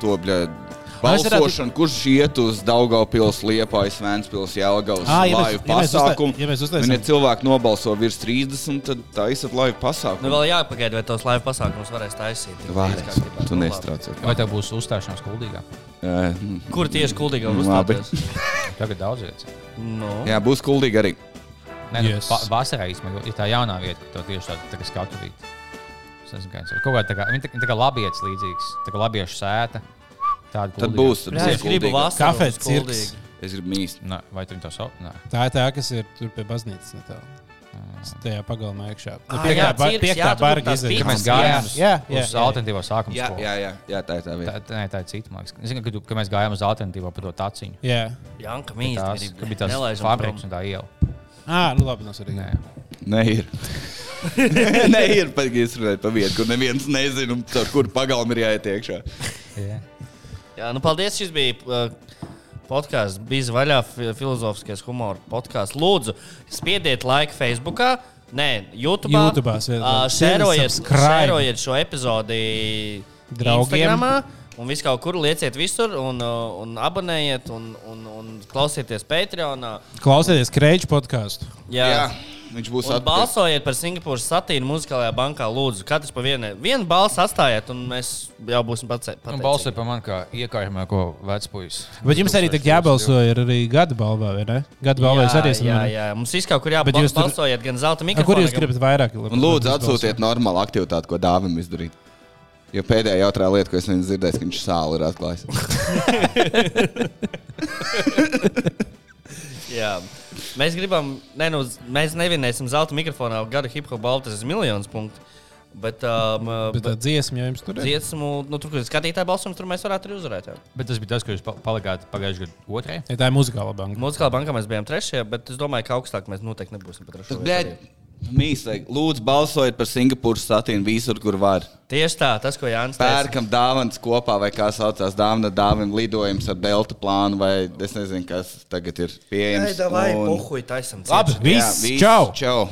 to bļa, Mēs varētu- balsošanu, kurš iet uz Daugavpils, Liepājas, Vēnspils, Jelgavas Ā, ja laivu ja pasākumu. ja mēs uztaisam- ja cilvēki nobalso virs 30, tad taisat laivu Nu, pasākumu. vēl jāpagaida, vai tos laiva pasākumus varēs taisīt. Vārds, tu nestraucē. Vai tev būs uzstāšanās kuldīgā? Kur tieši kuldīgā Nu, uzstāties? (laughs) Tagad daudz vietas. Nu, Jā, būs kuldīgi arī. Nē, nu, Yes. pa- vasarā īstenībā ir tā jaunā vieta, ka tev tieši tāda tā skatu vieta. Es nezinu, kā tas ir. Kaut kā tā kā, viņa tā, tā kā labietis līdzīgs, tā kā labiešu sēta. Tāda Tad kuldīga. būs. Tad Jā, es gribu vasaru. Kafē uz cirks. Es gribu mīst. Nē, vai tu viņu to sauc? Tā ir tā, kas ir tur pie baznīcas. netālu. Tajā pagalmā iekšā. Ah, jā, jā, tur barga tās izdevies. Kad mēs Pīcis, gājām jā, jā, jā, uz jā. alternatīvo sākuma Jā, jā, jā, jā, tā ir tā Tā, vieta. tā, nē, tā ir cita. liekas. Es zinu, ka, tu- ka mēs gājām uz alternatīvo par to taciņu. Jā. Janka Tās, mīlestības. ka bija tās fabriks un tā iela. Ā, nu labi, tas arī. Nē. Nē, ir. (laughs) Nē, ir pat runāju par vietu, kur neviens nezina, kur pagalmu ir jāiet iekšā. Jā. Jā, nu paldies. Šis bija uh, podkāsts, bija vaļā fi- filozofiskais humora podkāsts. Lūdzu, spiediet laiku Facebook. Nē, YouTube. Uh, šērojiet, subscribe. šērojiet šo epizodi Draugiem. Instagramā. Un visu kaut kur lieciet visur, un, un abonējiet, un, un, un klausieties Patreonā. Klausieties Kreiča podkāstu. Jā, Jā, viņš būs Un atpakaļ. balsojiet par Singapūras satīru muzikālajā bankā. Lūdzu, katrs pa vienai. Vienu balsu atstājiet, un mēs jau būsim pats. Un balsoja par mani kā iekārmēko vecpuisi. Bet jums arī jābalso ir arī gada balvā, vai ne? Gada balvā arī esat. Jā, jā, mums viss kaut kur Bet jūs tur- jābalsojiet, gan zelta mikrofonu. Kur jūs gribat vairāk? Un lūdzu, atsūtiet normālu aktivitāti, ko dāvim izdarīt. Jo pēdējā jautrā lieta, ko es dzirdēju, ka viņš sāli ir atklājis. (laughs) (laughs) Jā. Mēs gribam, ne, nu, mēs nevinēsim zelta mikrofonā gada hip hop balvu, tas ir miljonus punktu. Bet, um, Bet tā bet dziesma jau jums tur ir. dziesmu, nu, tur, kur ir skatītāji balsojums, tur mēs varētu arī uzvarēt. jā. Bet tas bija tas, ko jūs pa- palikāt pagājušajā gadā otrajā. Ja tā ir muzikāla banka. Mūzikālā bankā mēs bijām trešajā, bet es domāju, ka augstāk mēs noteikti nebūsim pat trešajā. Bļaļ, mīsīgi, lūdzu, balsojiet par Singapūras satīnu visur, kur var. Tieši tā, tas, ko Jānis teica. Pērkam dāvanas kopā, vai kā saucās dāvana dāvim lidojums ar delta plānu, vai es nezinu, kas tagad ir pieejams. Vai, vai, Un- pohuj, taisam. Labi, viss. viss, Čau! Čau!